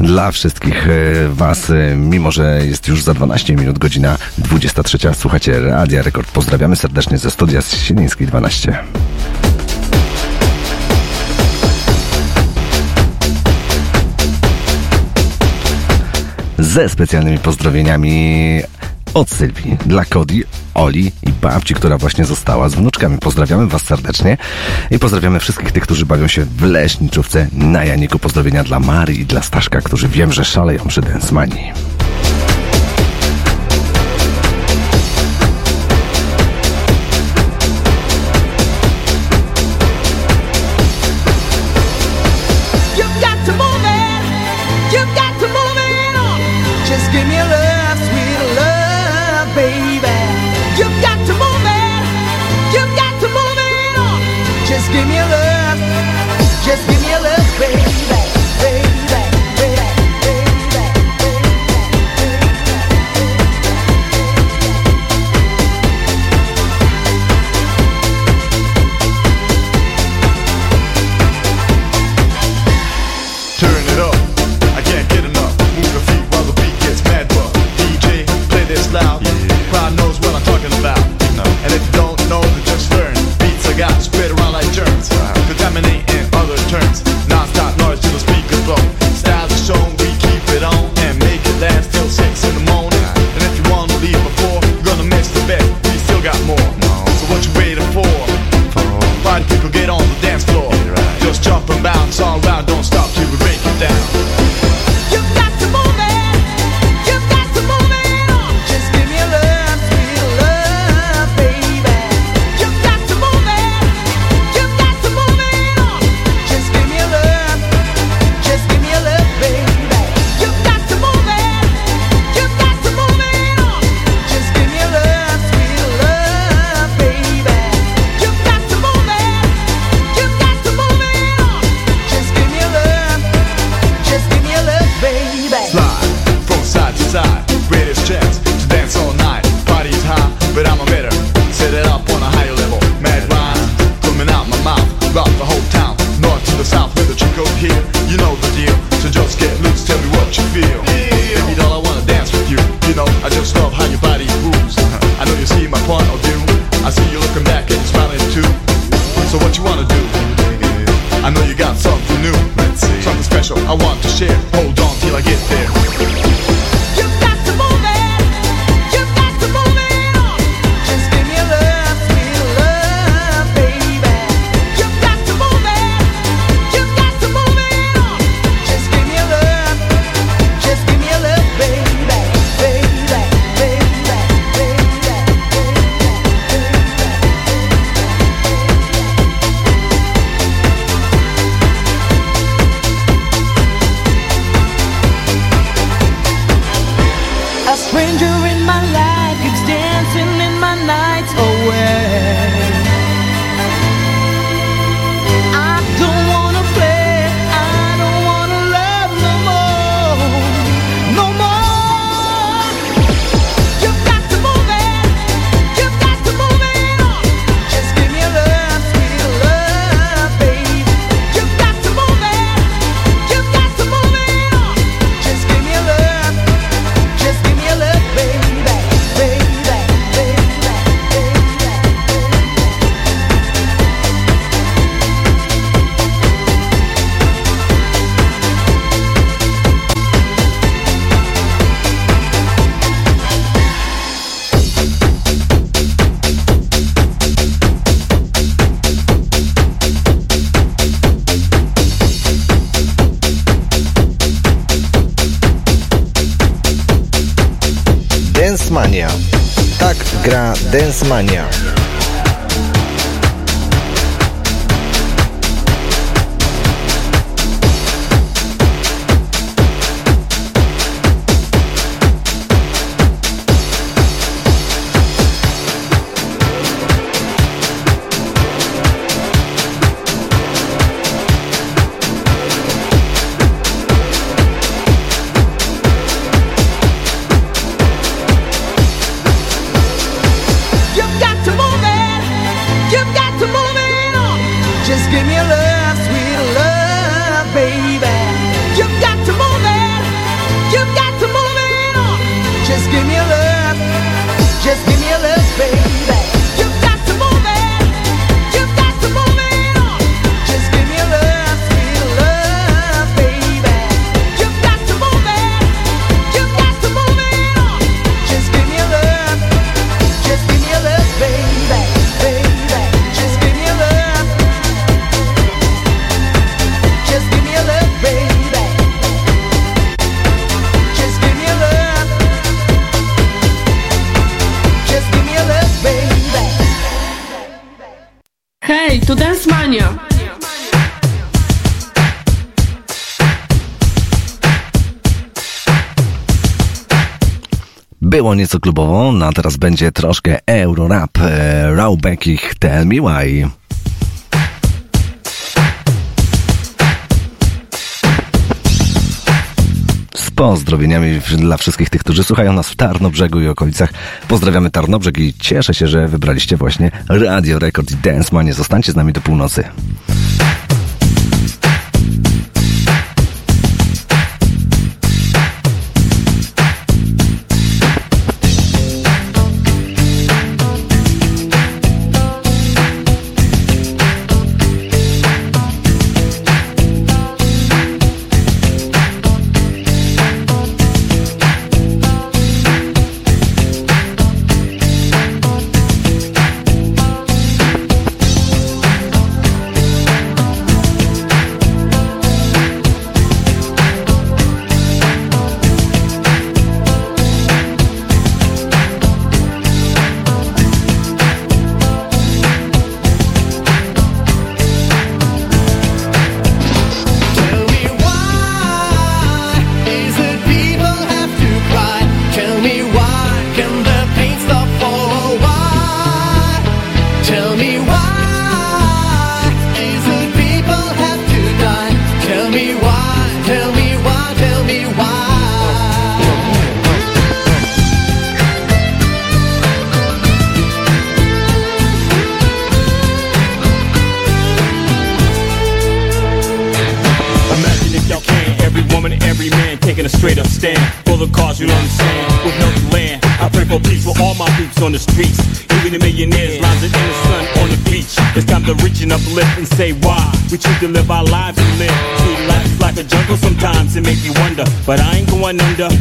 dla wszystkich e, Was, mimo że jest już za 12 minut, godzina 23, słuchacie Radia Rekord. Pozdrawiamy serdecznie ze studia z Sienińskiej 12. ze specjalnymi pozdrowieniami od Sylwii dla Cody, Oli i babci, która właśnie została z wnuczkami. Pozdrawiamy Was serdecznie i pozdrawiamy wszystkich tych, którzy bawią się w leśniczówce na Janiku. Pozdrowienia dla Marii i dla Staszka, którzy wiem, że szaleją przy Densmanii. stimulus. Było nieco klubowo, no a teraz będzie troszkę Eurorap, e, Raubeckich, Tell Me Why. pozdrowieniami dla wszystkich tych, którzy słuchają nas w Tarnobrzegu i okolicach. Pozdrawiamy Tarnobrzeg i cieszę się, że wybraliście właśnie Radio Rekord i Dance Manie. Zostańcie z nami do północy. one under.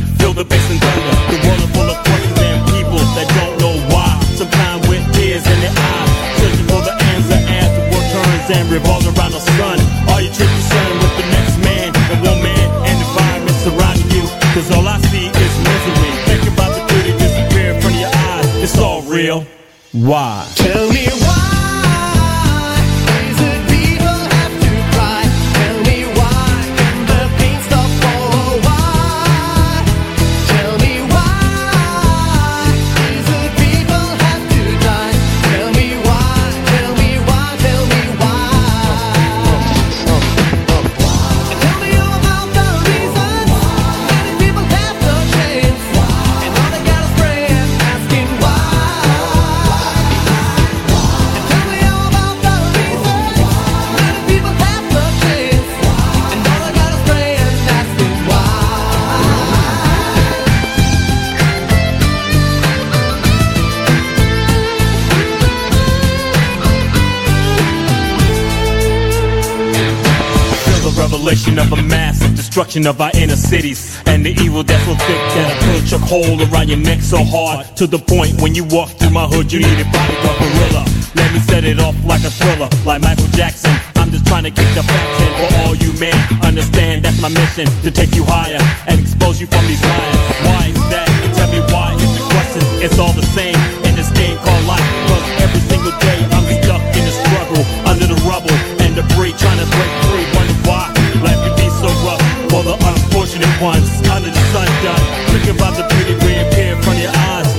destruction of our inner cities and the evil that's so thick that a pill chuck hole around your neck so hard to the point when you walk through my hood you need a bodyguard gorilla. Let me set it off like a thriller, like Michael Jackson. I'm just trying to kick the facts in for all you men. Understand that's my mission to take you higher and expose you from these lies. Why is that? And tell me why is the question? It's all the same.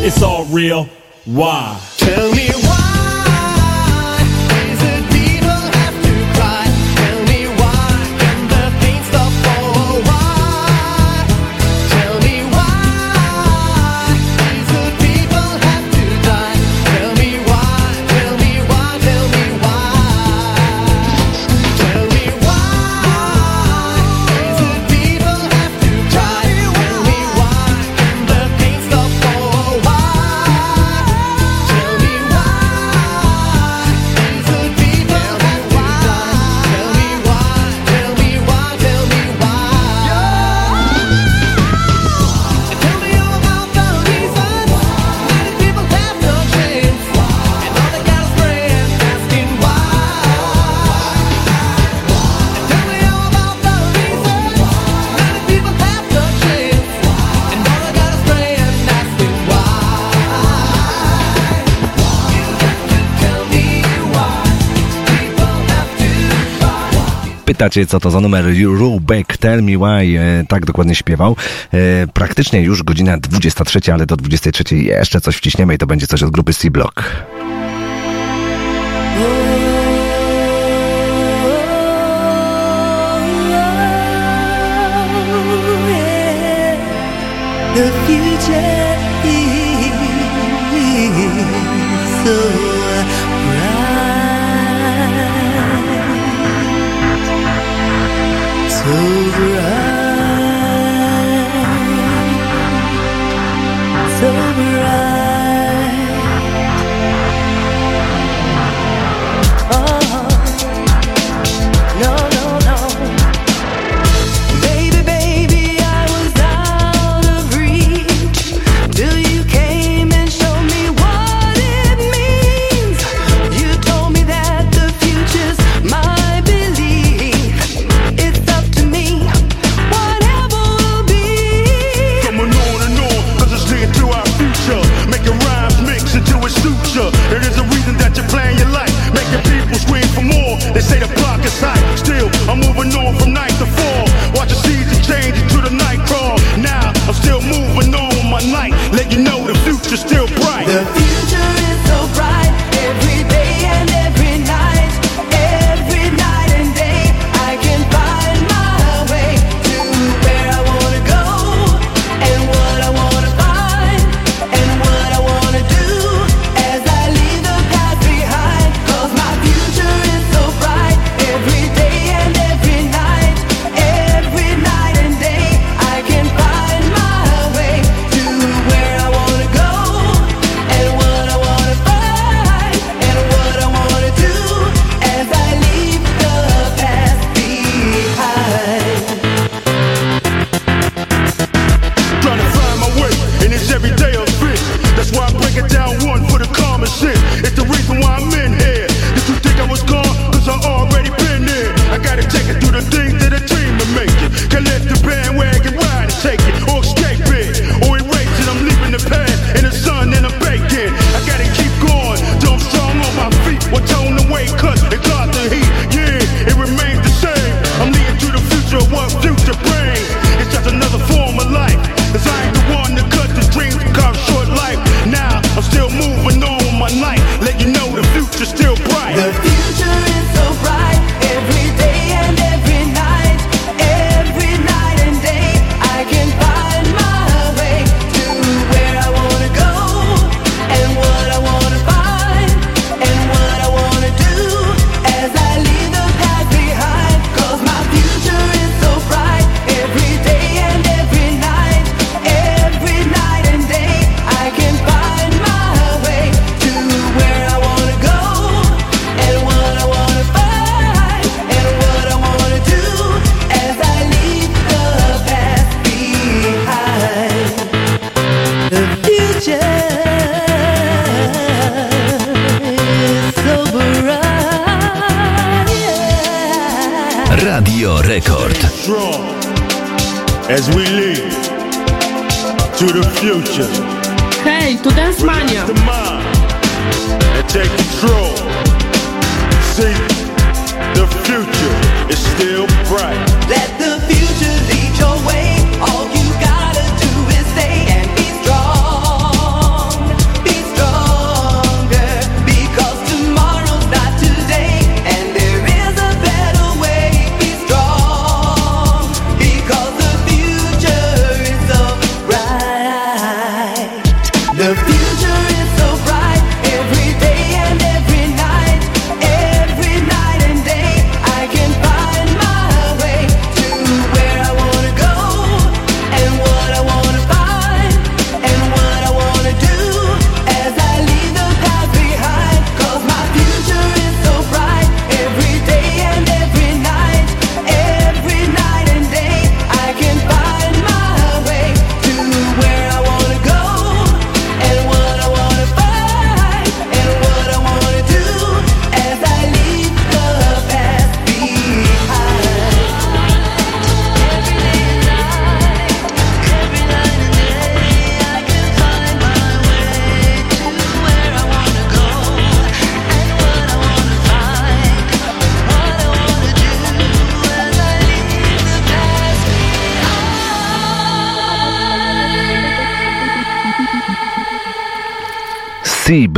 It's all real. Why? pytacie, co to za numer Rubek Tell Me Why, e, tak dokładnie śpiewał. E, praktycznie już godzina 23, ale do 23 jeszcze coś wciśniemy i to będzie coś od grupy C-Block. If oh, oh, oh,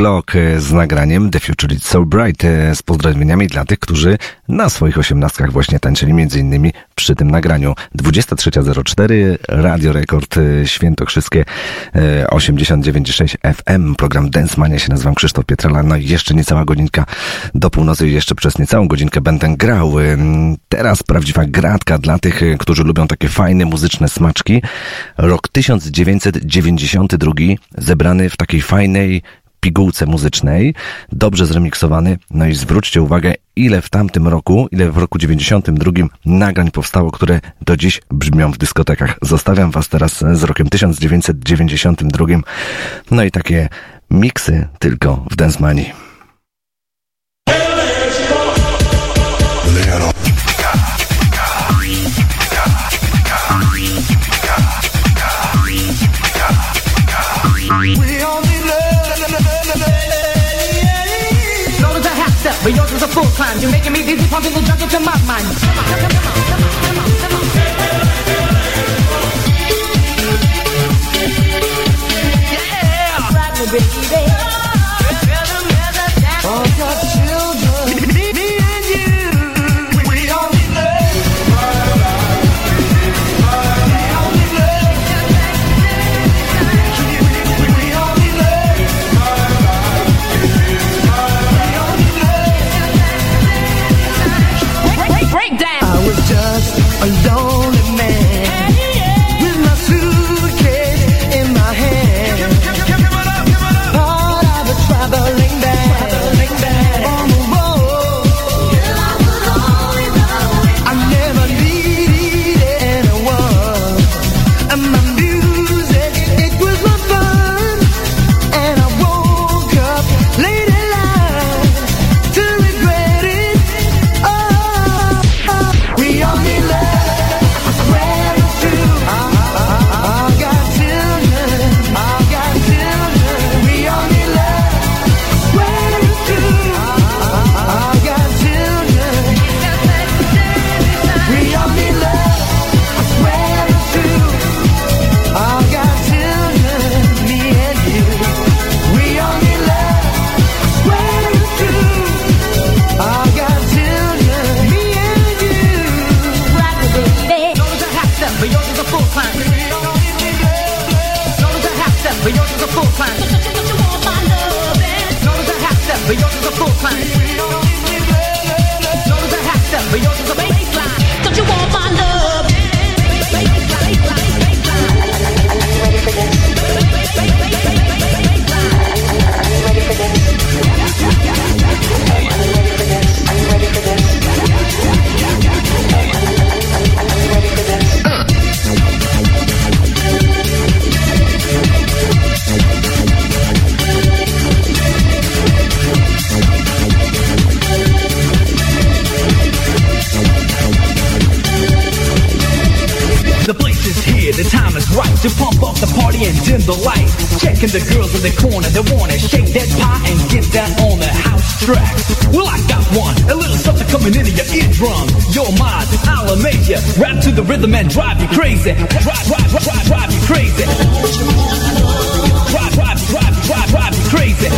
C-Block e, z nagraniem The Future Is So Bright e, z pozdrowieniami dla tych, którzy na swoich osiemnastkach właśnie tańczyli między innymi przy tym nagraniu. 23.04 Radio Rekord e, Świętokrzyskie e, 89.6 FM. Program Dance Mania się nazywam Krzysztof Pietrala. No i jeszcze niecała godzinka do północy i jeszcze przez niecałą godzinkę będę grał. Teraz prawdziwa gratka dla tych, którzy lubią takie fajne muzyczne smaczki. Rok 1992 zebrany w takiej fajnej pigułce muzycznej, dobrze zremiksowany. No i zwróćcie uwagę, ile w tamtym roku, ile w roku 92 nagrań powstało, które do dziś brzmią w dyskotekach. Zostawiam was teraz z rokiem 1992. No i takie miksy tylko w Dance full climb. You're making me dizzy, pumping the junk into my mind. Yeah, light. The girls in the corner, they wanna shake that pie and get down on the house track. Well, I got one, a little something coming into your eardrum. You're mine, I'll amaze you. Rap to the rhythm and drive you crazy. Drive, drive, drive, drive, drive you crazy. Drive, drive, drive, drive, drive you crazy.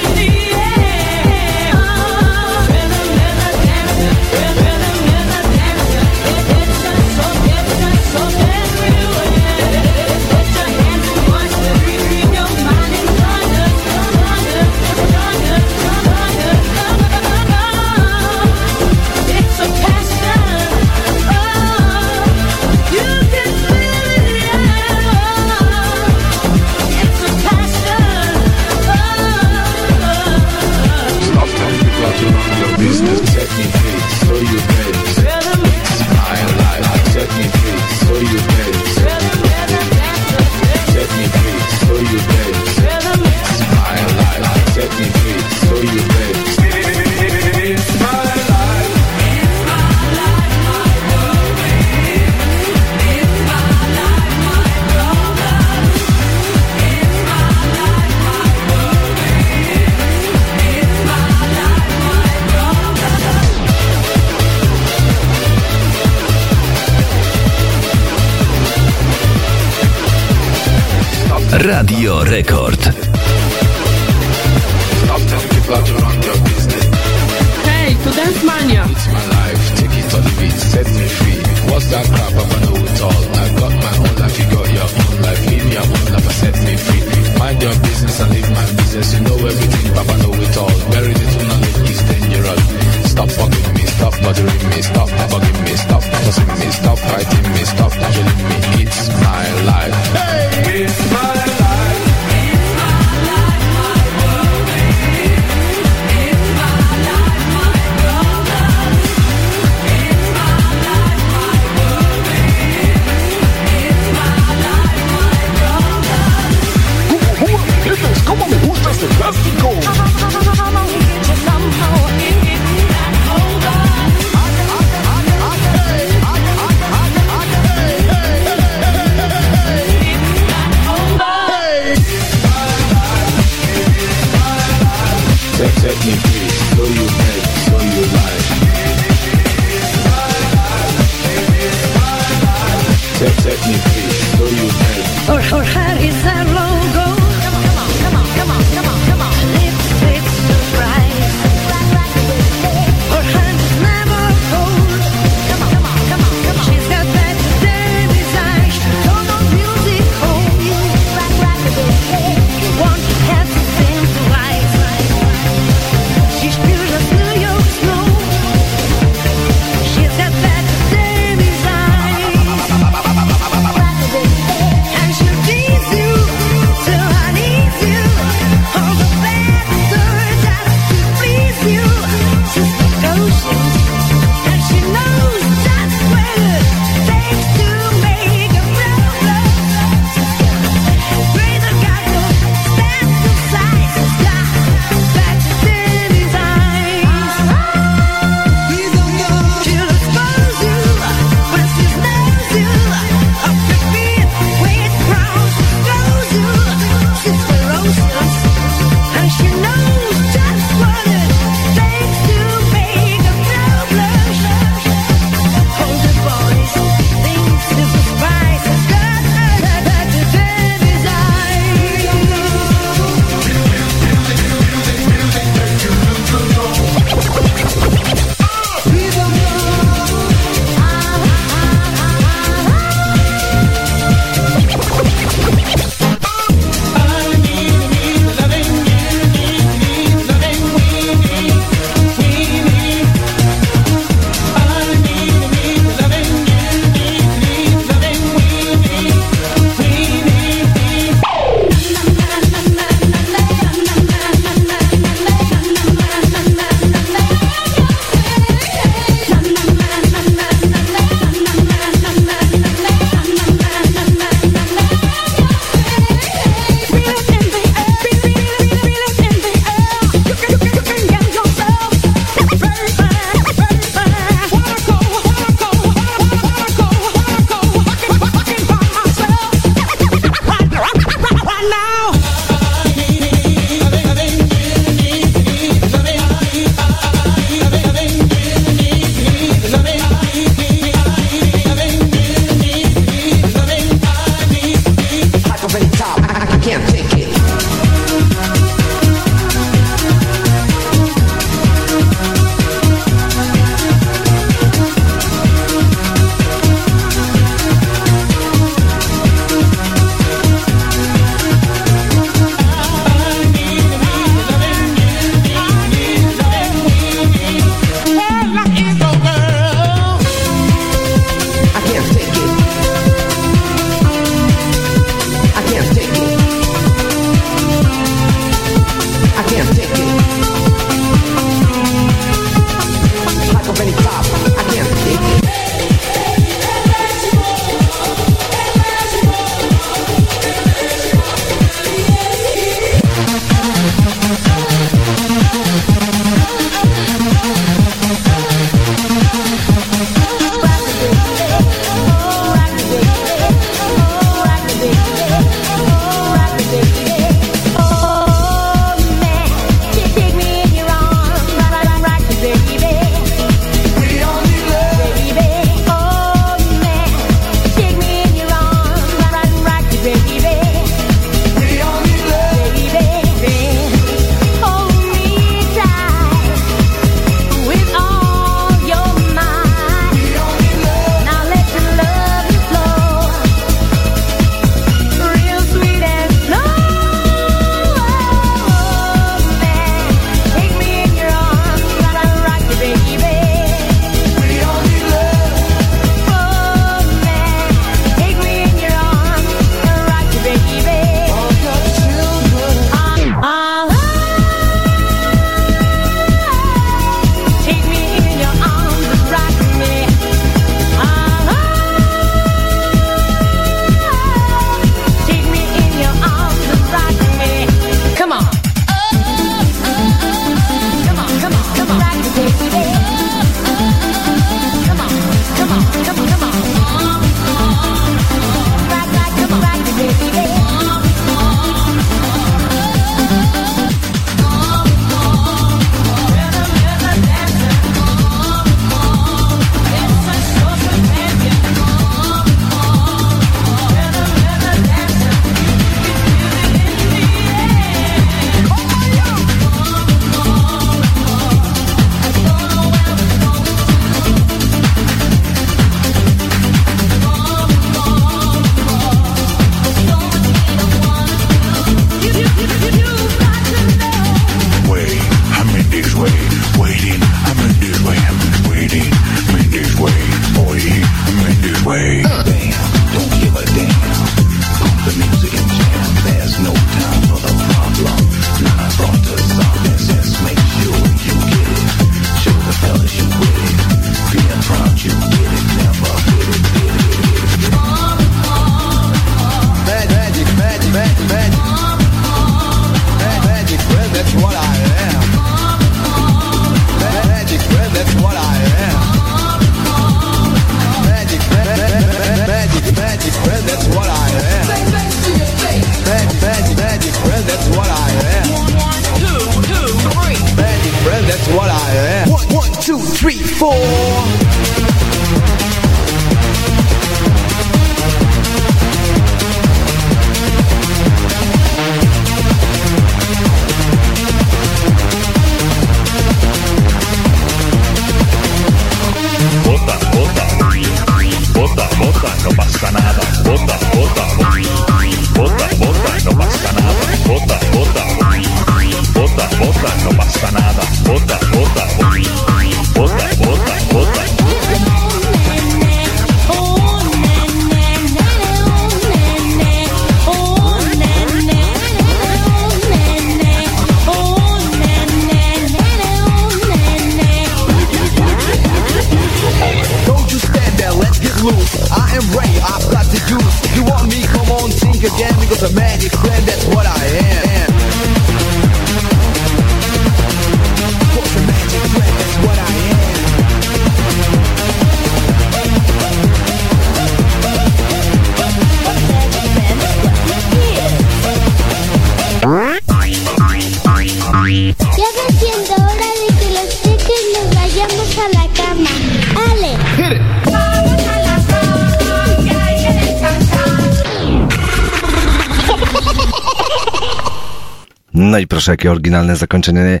Proszę, jakie oryginalne zakończenie.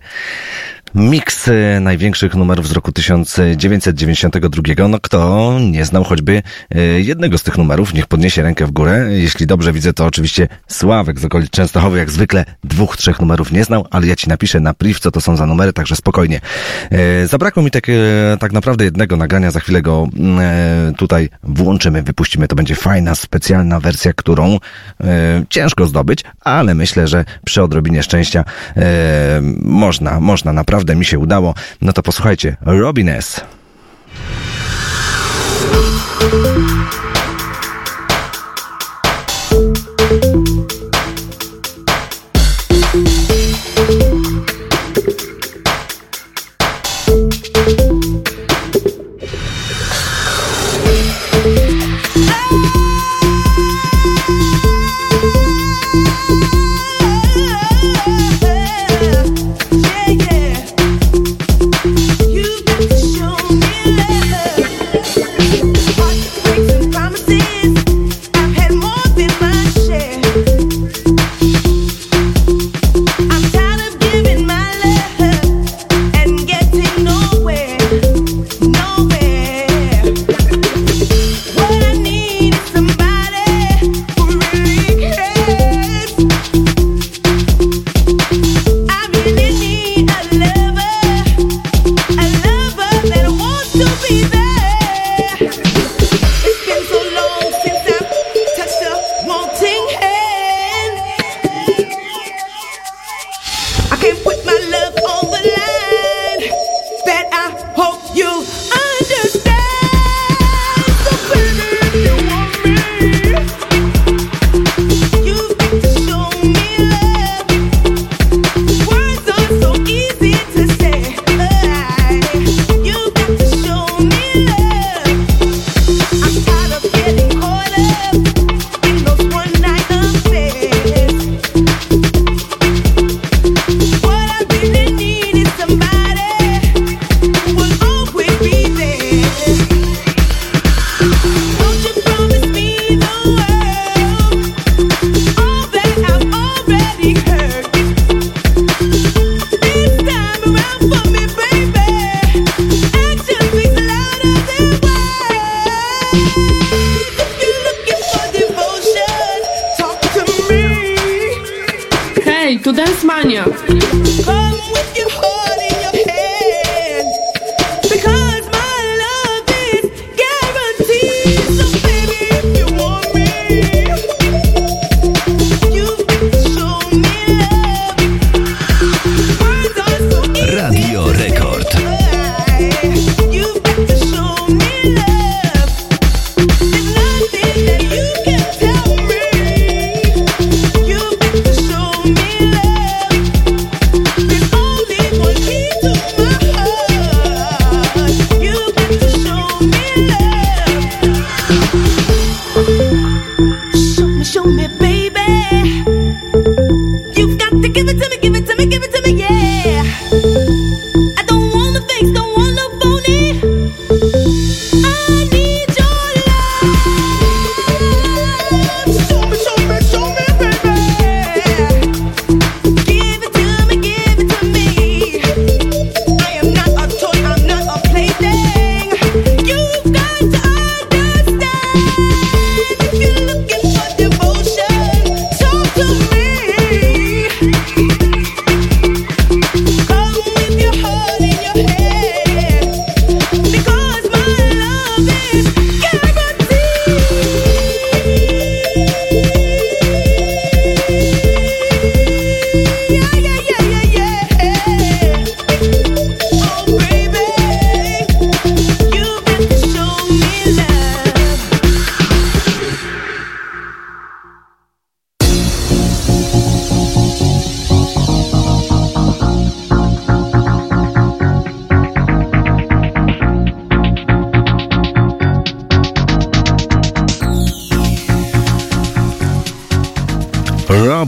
Miks y, największych numerów z roku 1992. No kto nie znał choćby y, jednego z tych numerów, niech podniesie rękę w górę. Jeśli dobrze widzę, to oczywiście Sławek z okolic Częstochowy jak zwykle dwóch, trzech numerów nie znał, ale ja ci napiszę na priv, co to są za numery, także spokojnie. Y, zabrakło mi tak, tak naprawdę jednego nagrania, za chwilę go mm, tutaj włączymy, wypuścimy. To będzie fajna, specjalna wersja, którą E, ciężko zdobyć, ale myślę, że przy odrobinie szczęścia e, można, można, naprawdę mi się udało. No to posłuchajcie, Robin S.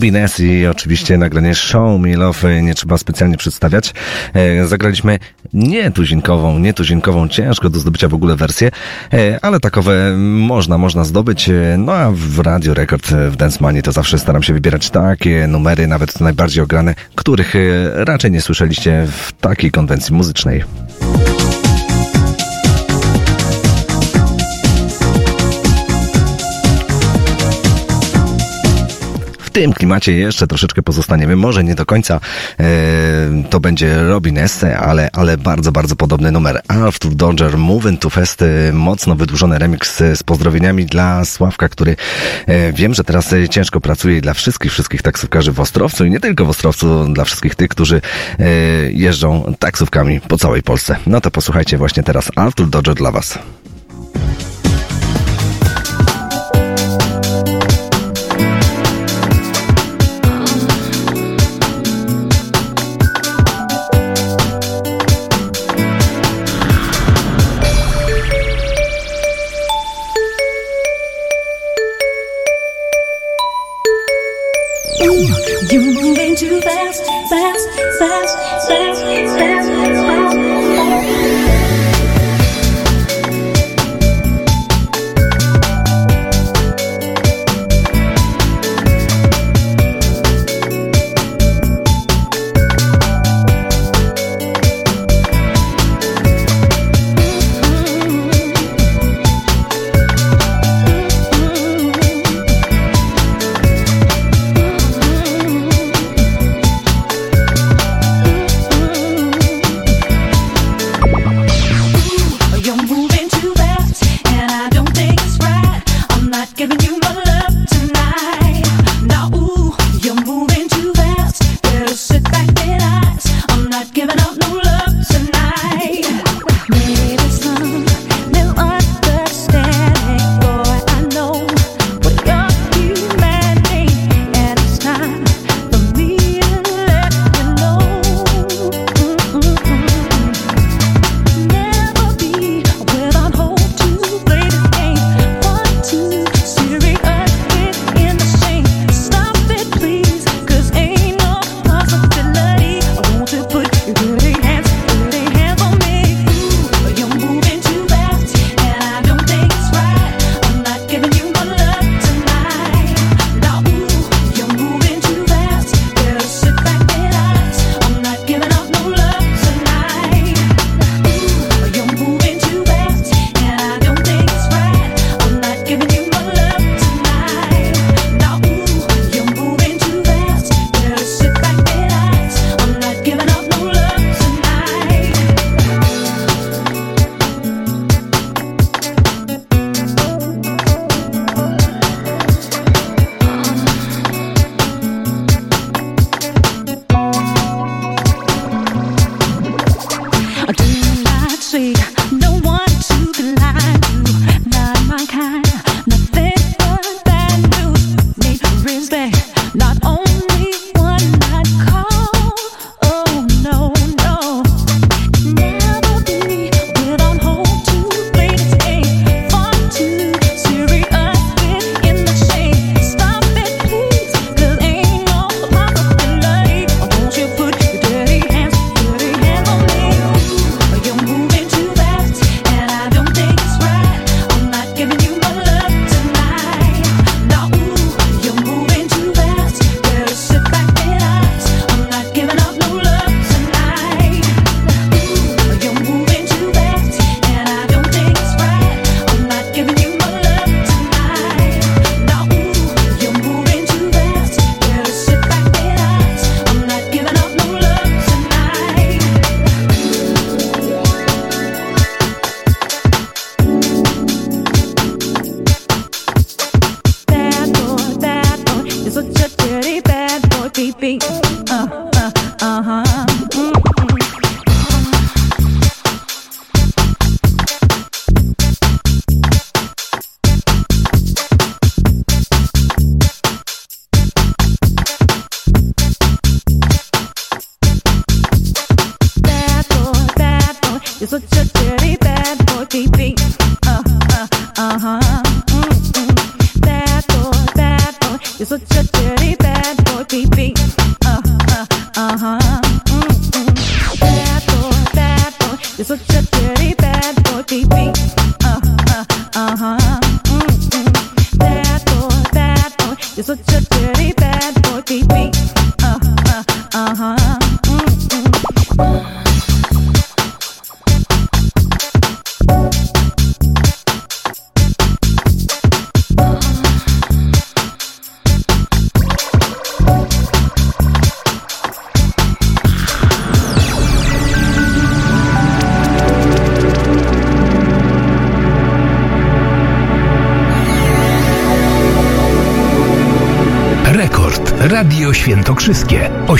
Rubines i oczywiście nagranie Show Me Love e, nie trzeba specjalnie przedstawiać. E, zagraliśmy nietuzinkową, nietuzinkową, ciężko do zdobycia w ogóle wersję, e, ale takowe można, można zdobyć. No a w Radio Rekord w Dance Money to zawsze staram się wybierać takie numery, nawet najbardziej ograne, których raczej nie słyszeliście w takiej konwencji muzycznej. tym klimacie jeszcze troszeczkę pozostaniemy. Może nie do końca e, to będzie Robin Este, ale, ale bardzo, bardzo podobny numer. Arthur Dodger, Moving to Fest, e, mocno wydłużony remix z pozdrowieniami dla Sławka, który e, wiem, że teraz e, ciężko pracuje dla wszystkich, wszystkich taksówkarzy w Ostrowcu i nie tylko w Ostrowcu, dla wszystkich tych, którzy e, jeżdżą taksówkami po całej Polsce. No to posłuchajcie właśnie teraz Arthur Dodger dla Was.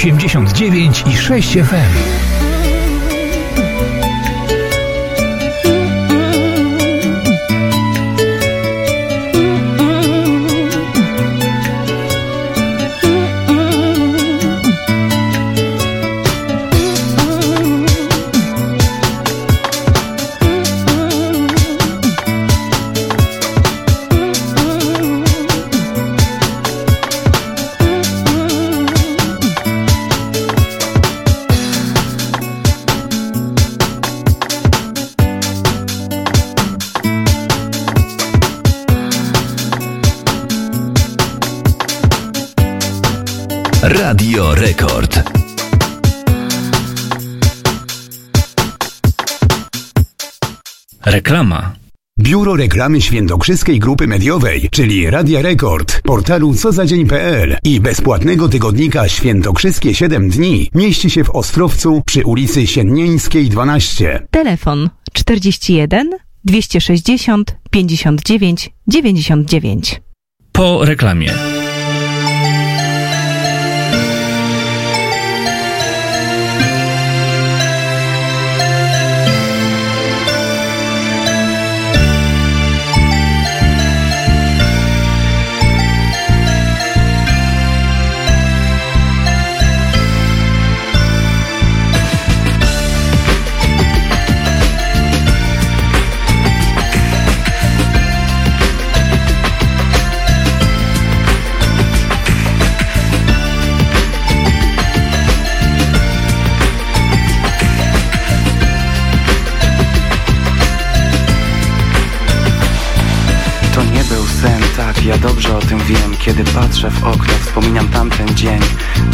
89 i 6 FM. Reklama. Biuro Reklamy Świętokrzyskiej Grupy Mediowej, czyli Radia Rekord, portalu cozadzień.pl i bezpłatnego tygodnika Świętokrzyskie 7 dni mieści się w Ostrowcu przy ulicy Siennieńskiej 12. Telefon 41 260 59 99. Po reklamie. Wiem Kiedy patrzę w okno, wspominam tamten dzień.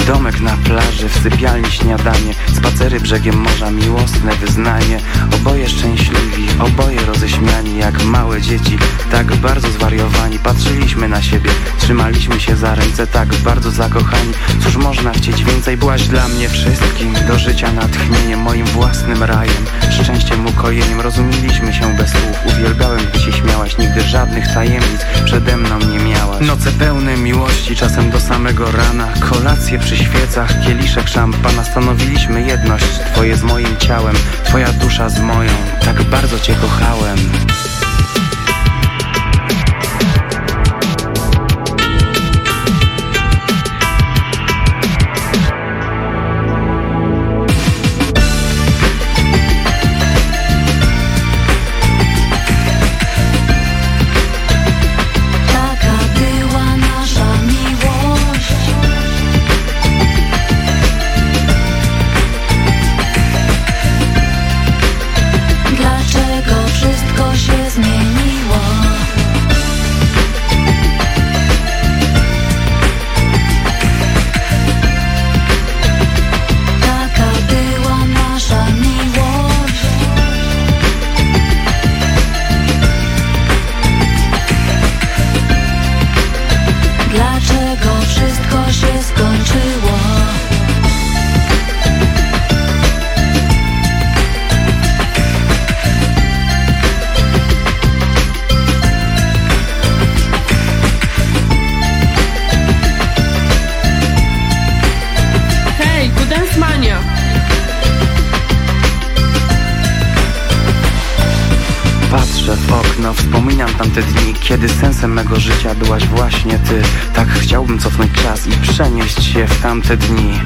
Domek na plaży, w sypialni śniadanie Spacery brzegiem morza, miłosne wyznanie. Oboje szczęśliwi, oboje roześmiani Jak małe dzieci, tak bardzo zwariowani. Patrzyliśmy na siebie, trzymaliśmy się za ręce Tak bardzo zakochani, cóż można chcieć więcej? Byłaś dla mnie wszystkim, do życia natchnieniem Moim własnym rajem, szczęściem, ukojeniem Rozumieliśmy się bez słów, uwielbiałem gdy się śmiałaś. Nigdy żadnych tajemnic przede mną nie miałaś Noce pełne miłości, czasem do samego rana. Kolacje przy świecach, kieliszek szampana. Stanowiliśmy jedność, twoje z moim ciałem Twoja dusza z moją, tak bardzo cię kochałem mego życia byłaś właśnie ty. Tak chciałbym cofnąć czas i przenieść się w tamte dni.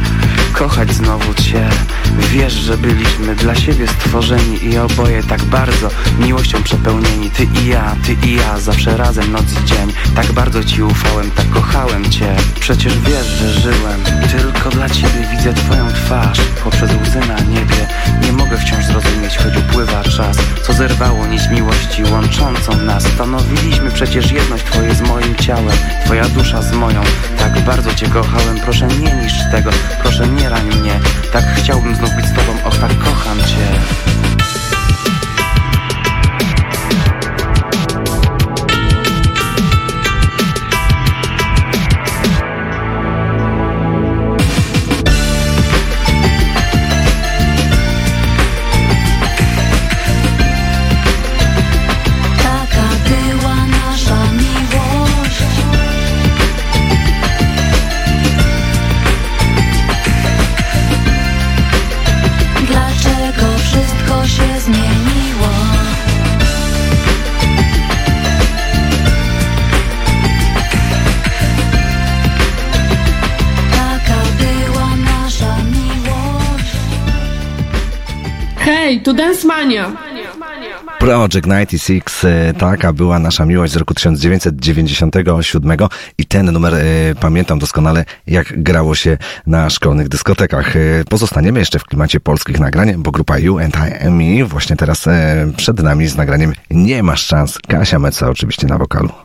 Kochać znowu cię Wiesz, że byliśmy dla siebie stworzeni I oboje tak bardzo miłością przepełnieni. Ty i ja, ty i ja, zawsze razem noc i dzień. Tak bardzo ci ufałem, tak kochałem cię. Przecież wiesz, że żyłem Tylko dla ciebie. Widzę twoją twarz Poprzez łzy na niebie. Nie mogę wciąż zrozumieć, choć upływa czas Co zerwało nić miłości łączącą nas. Stanowiliśmy przecież jedność twoje z moim ciałem. Twoja dusza z moją. Tak bardzo cię kochałem, proszę nie niszcz tego. Proszę nie rań mnie. Tak chciałbym znów być z tobą, och tak kocham cię to Dance Mania. Project 96, e, taka była nasza miłość z roku 1997 i ten numer e, pamiętam doskonale, jak grało się na szkolnych dyskotekach. E, pozostaniemy jeszcze w klimacie polskich nagrań, bo grupa You and I Me właśnie teraz przed nami z nagraniem Nie masz szans. Kasia Meca oczywiście na wokalu.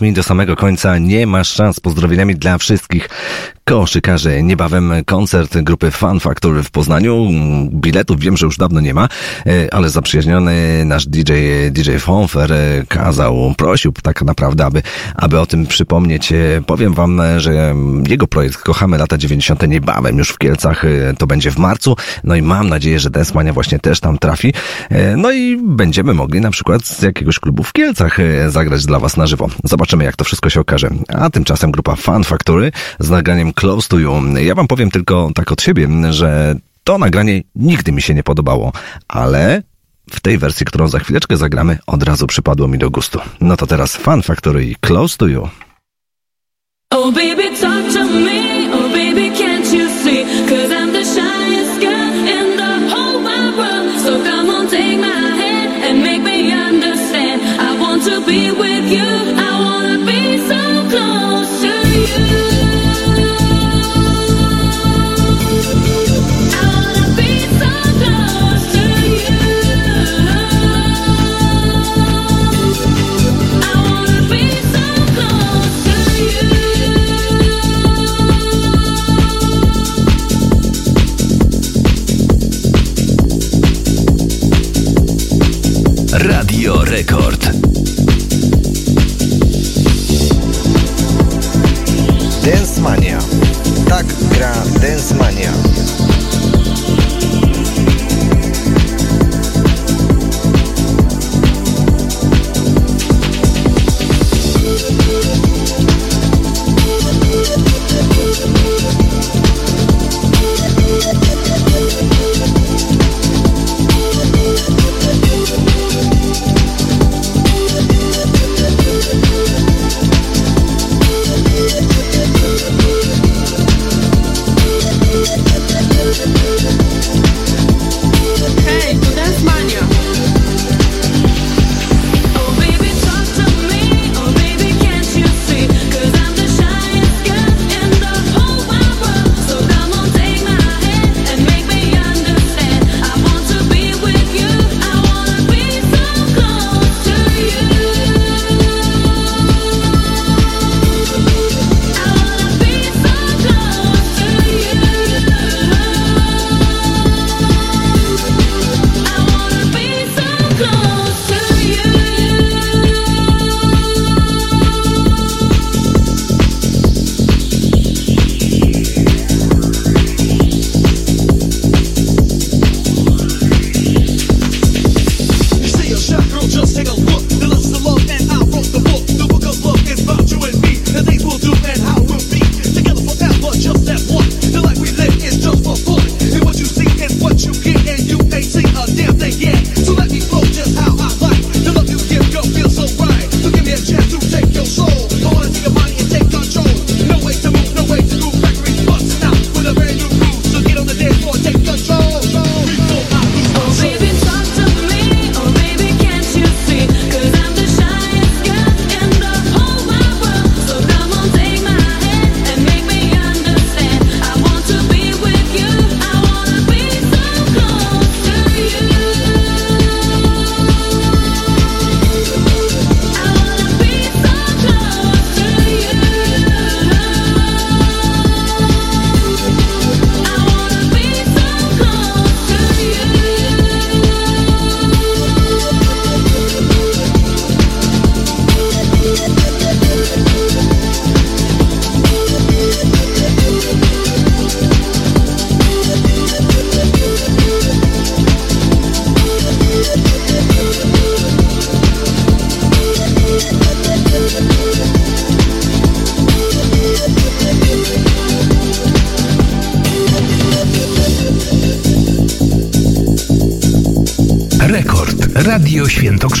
Do samego końca. Nie masz szans. Pozdrowieniami dla wszystkich koszykarzy. Niebawem koncert grupy Fun Factor w Poznaniu. Biletów wiem, że już dawno nie ma, e, ale zaprzyjaźniony nasz DJ, DJ Fonfer e, kazał, prosił tak naprawdę, aby, aby o tym przypomnieć. E, Powiem wam, że jego projekt Kochamy lata 90. niebawem już w Kielcach, to będzie w marcu. No i mam nadzieję, że Desmania właśnie też tam trafi. No i będziemy mogli na przykład z jakiegoś klubu w Kielcach zagrać dla was na żywo. Zobaczymy, jak to wszystko się okaże. A tymczasem grupa Fan Factory z nagraniem Close to You. Ja wam powiem tylko tak od siebie, że to nagranie nigdy mi się nie podobało, ale w tej wersji, którą za chwileczkę zagramy, od razu przypadło mi do gustu. No to teraz Fan Factory Close to You. Oh baby, talk to me. Tak gra Dance Mania.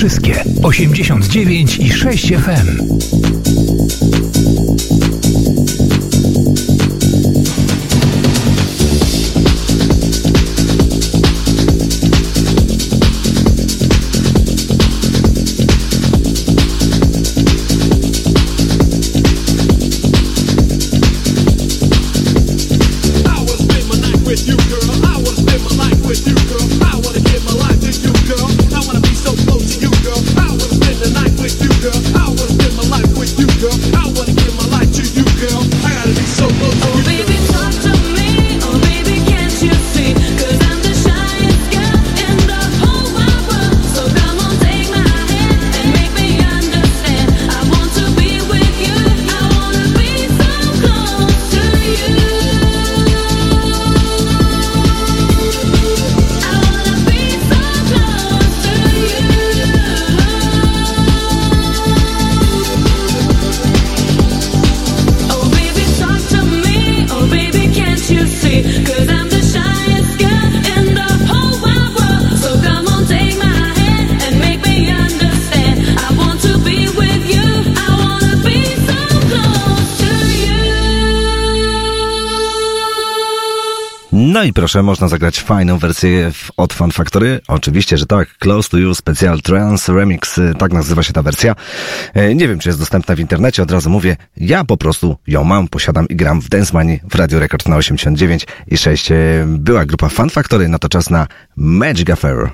Wałbrzyskie 89 i 6 FM. i proszę, można zagrać fajną wersję od Fan Factory. Oczywiście, że tak. Close to You Special Trans Remix, y, tak nazywa się ta wersja. Y, nie wiem, czy jest dostępna w internecie, od razu mówię, ja po prostu ją mam, posiadam i gram w Dance Money w Radio Rekord na 89 i 6. Y, była grupa Fan Factory, na to czas na Magic Affair.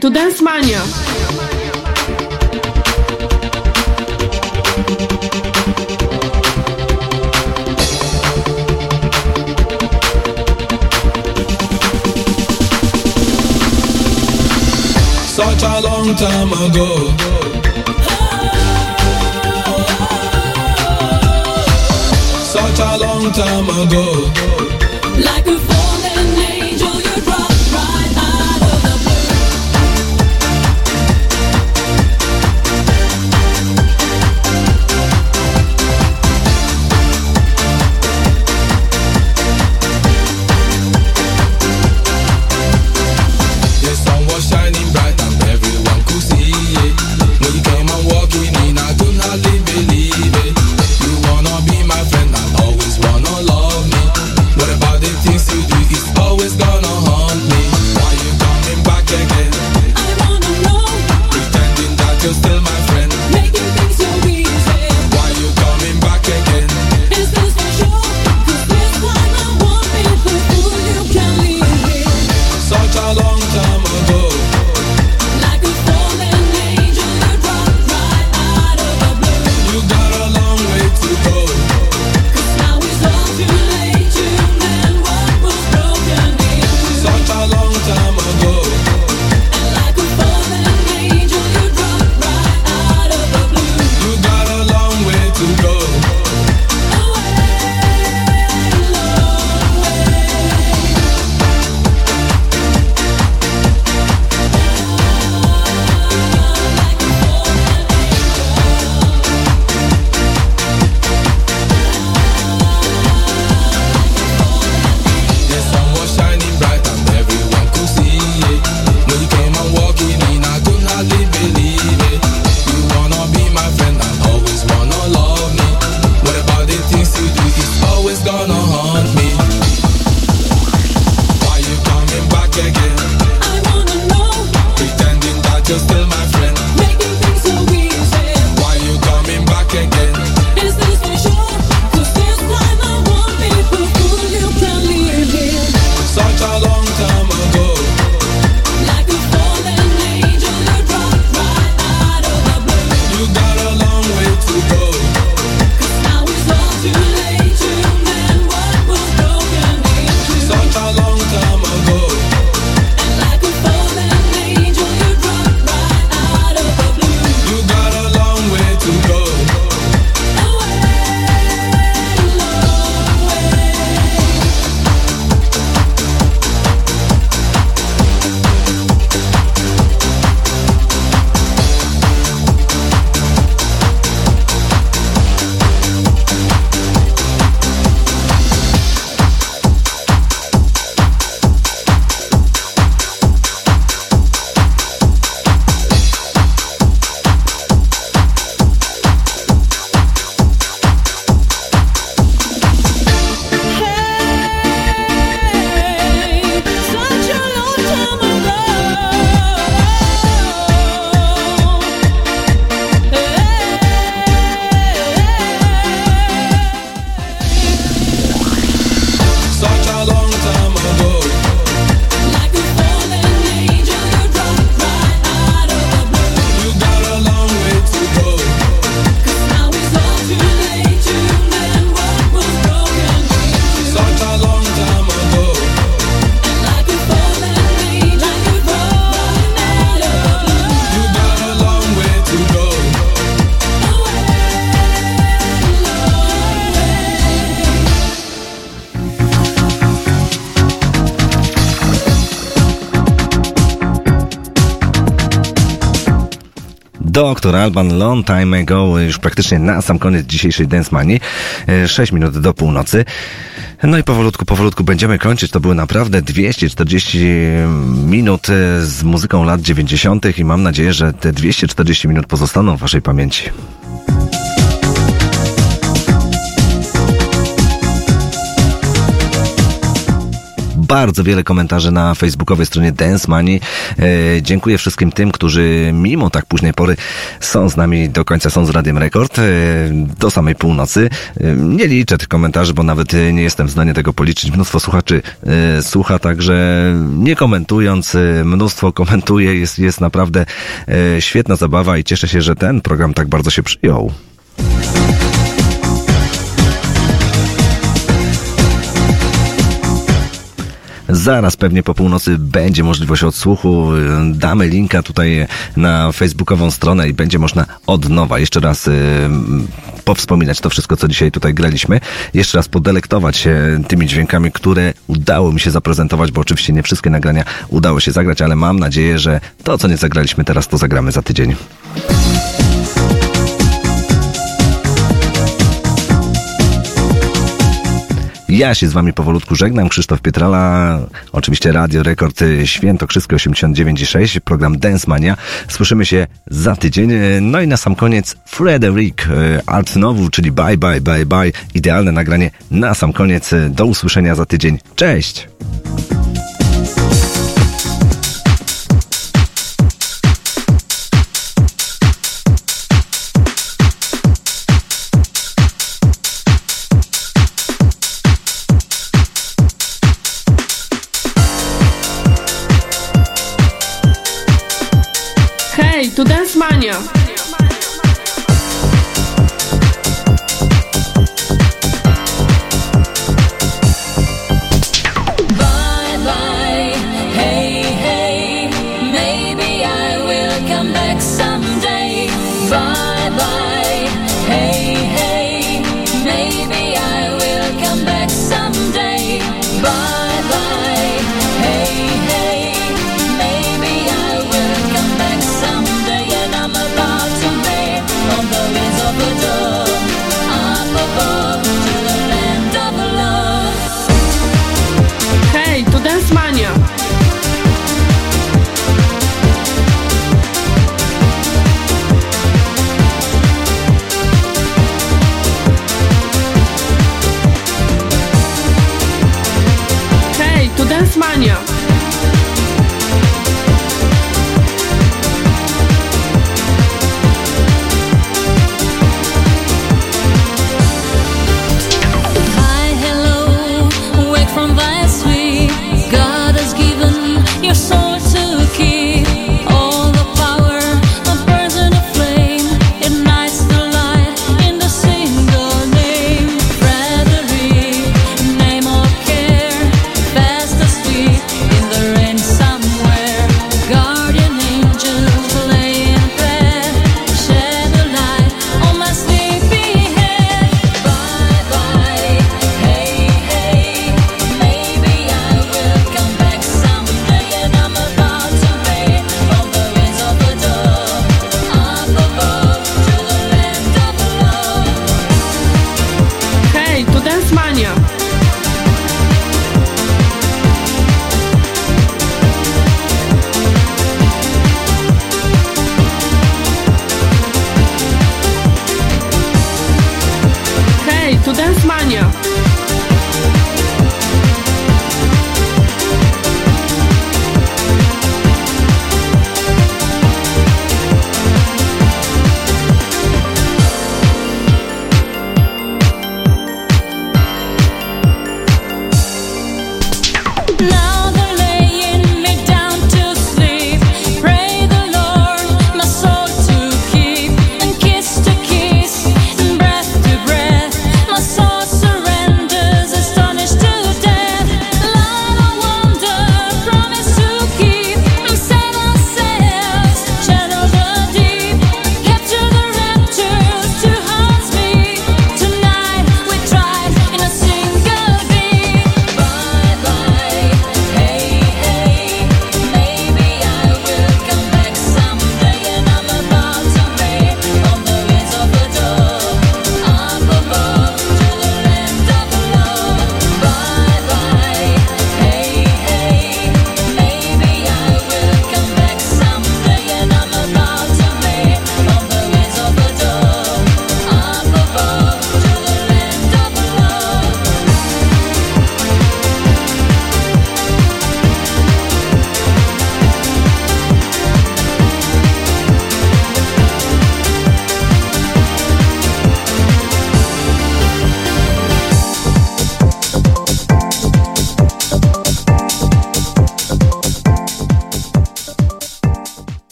To Dance Mania! Doktor Alban Long Time Ago, już praktycznie na sam koniec dzisiejszej Dance Manii. 6 minut do północy. No i powolutku, powolutku będziemy kończyć. To były naprawdę 240 minut e, z muzyką lat 90. i mam nadzieję, że te 240 minut pozostaną w Waszej pamięci. Bardzo wiele komentarzy na facebookowej stronie Dance Money. E, dziękuję wszystkim tym, którzy mimo tak późnej pory są z nami do końca, są z Radiem Rekord e, do samej północy. E, nie liczę tych komentarzy, bo nawet nie jestem w stanie tego policzyć. Mnóstwo słuchaczy słucha, także nie komentując, mnóstwo komentuje. Jest, jest naprawdę świetna zabawa i cieszę się, że ten program tak bardzo się przyjął. Zaraz pewnie po północy będzie możliwość odsłuchu. Damy linka tutaj na facebookową stronę i będzie można od nowa jeszcze raz y, powspominać to wszystko, co dzisiaj tutaj graliśmy. Jeszcze raz podelektować się tymi dźwiękami, które udało mi się zaprezentować, bo oczywiście nie wszystkie nagrania udało się zagrać, ale mam nadzieję, że to, co nie zagraliśmy teraz, to zagramy za tydzień. Ja się z wami powolutku żegnam. Krzysztof Pietrala, oczywiście Radio Rekord y, Świętokrzyskie 89,6, program Dance Mania. Słyszymy się za tydzień. No i na sam koniec Frederick y, Art Nowu, czyli Bye Bye Bye Bye. Idealne nagranie na sam koniec. Do usłyszenia za tydzień. Cześć! Tu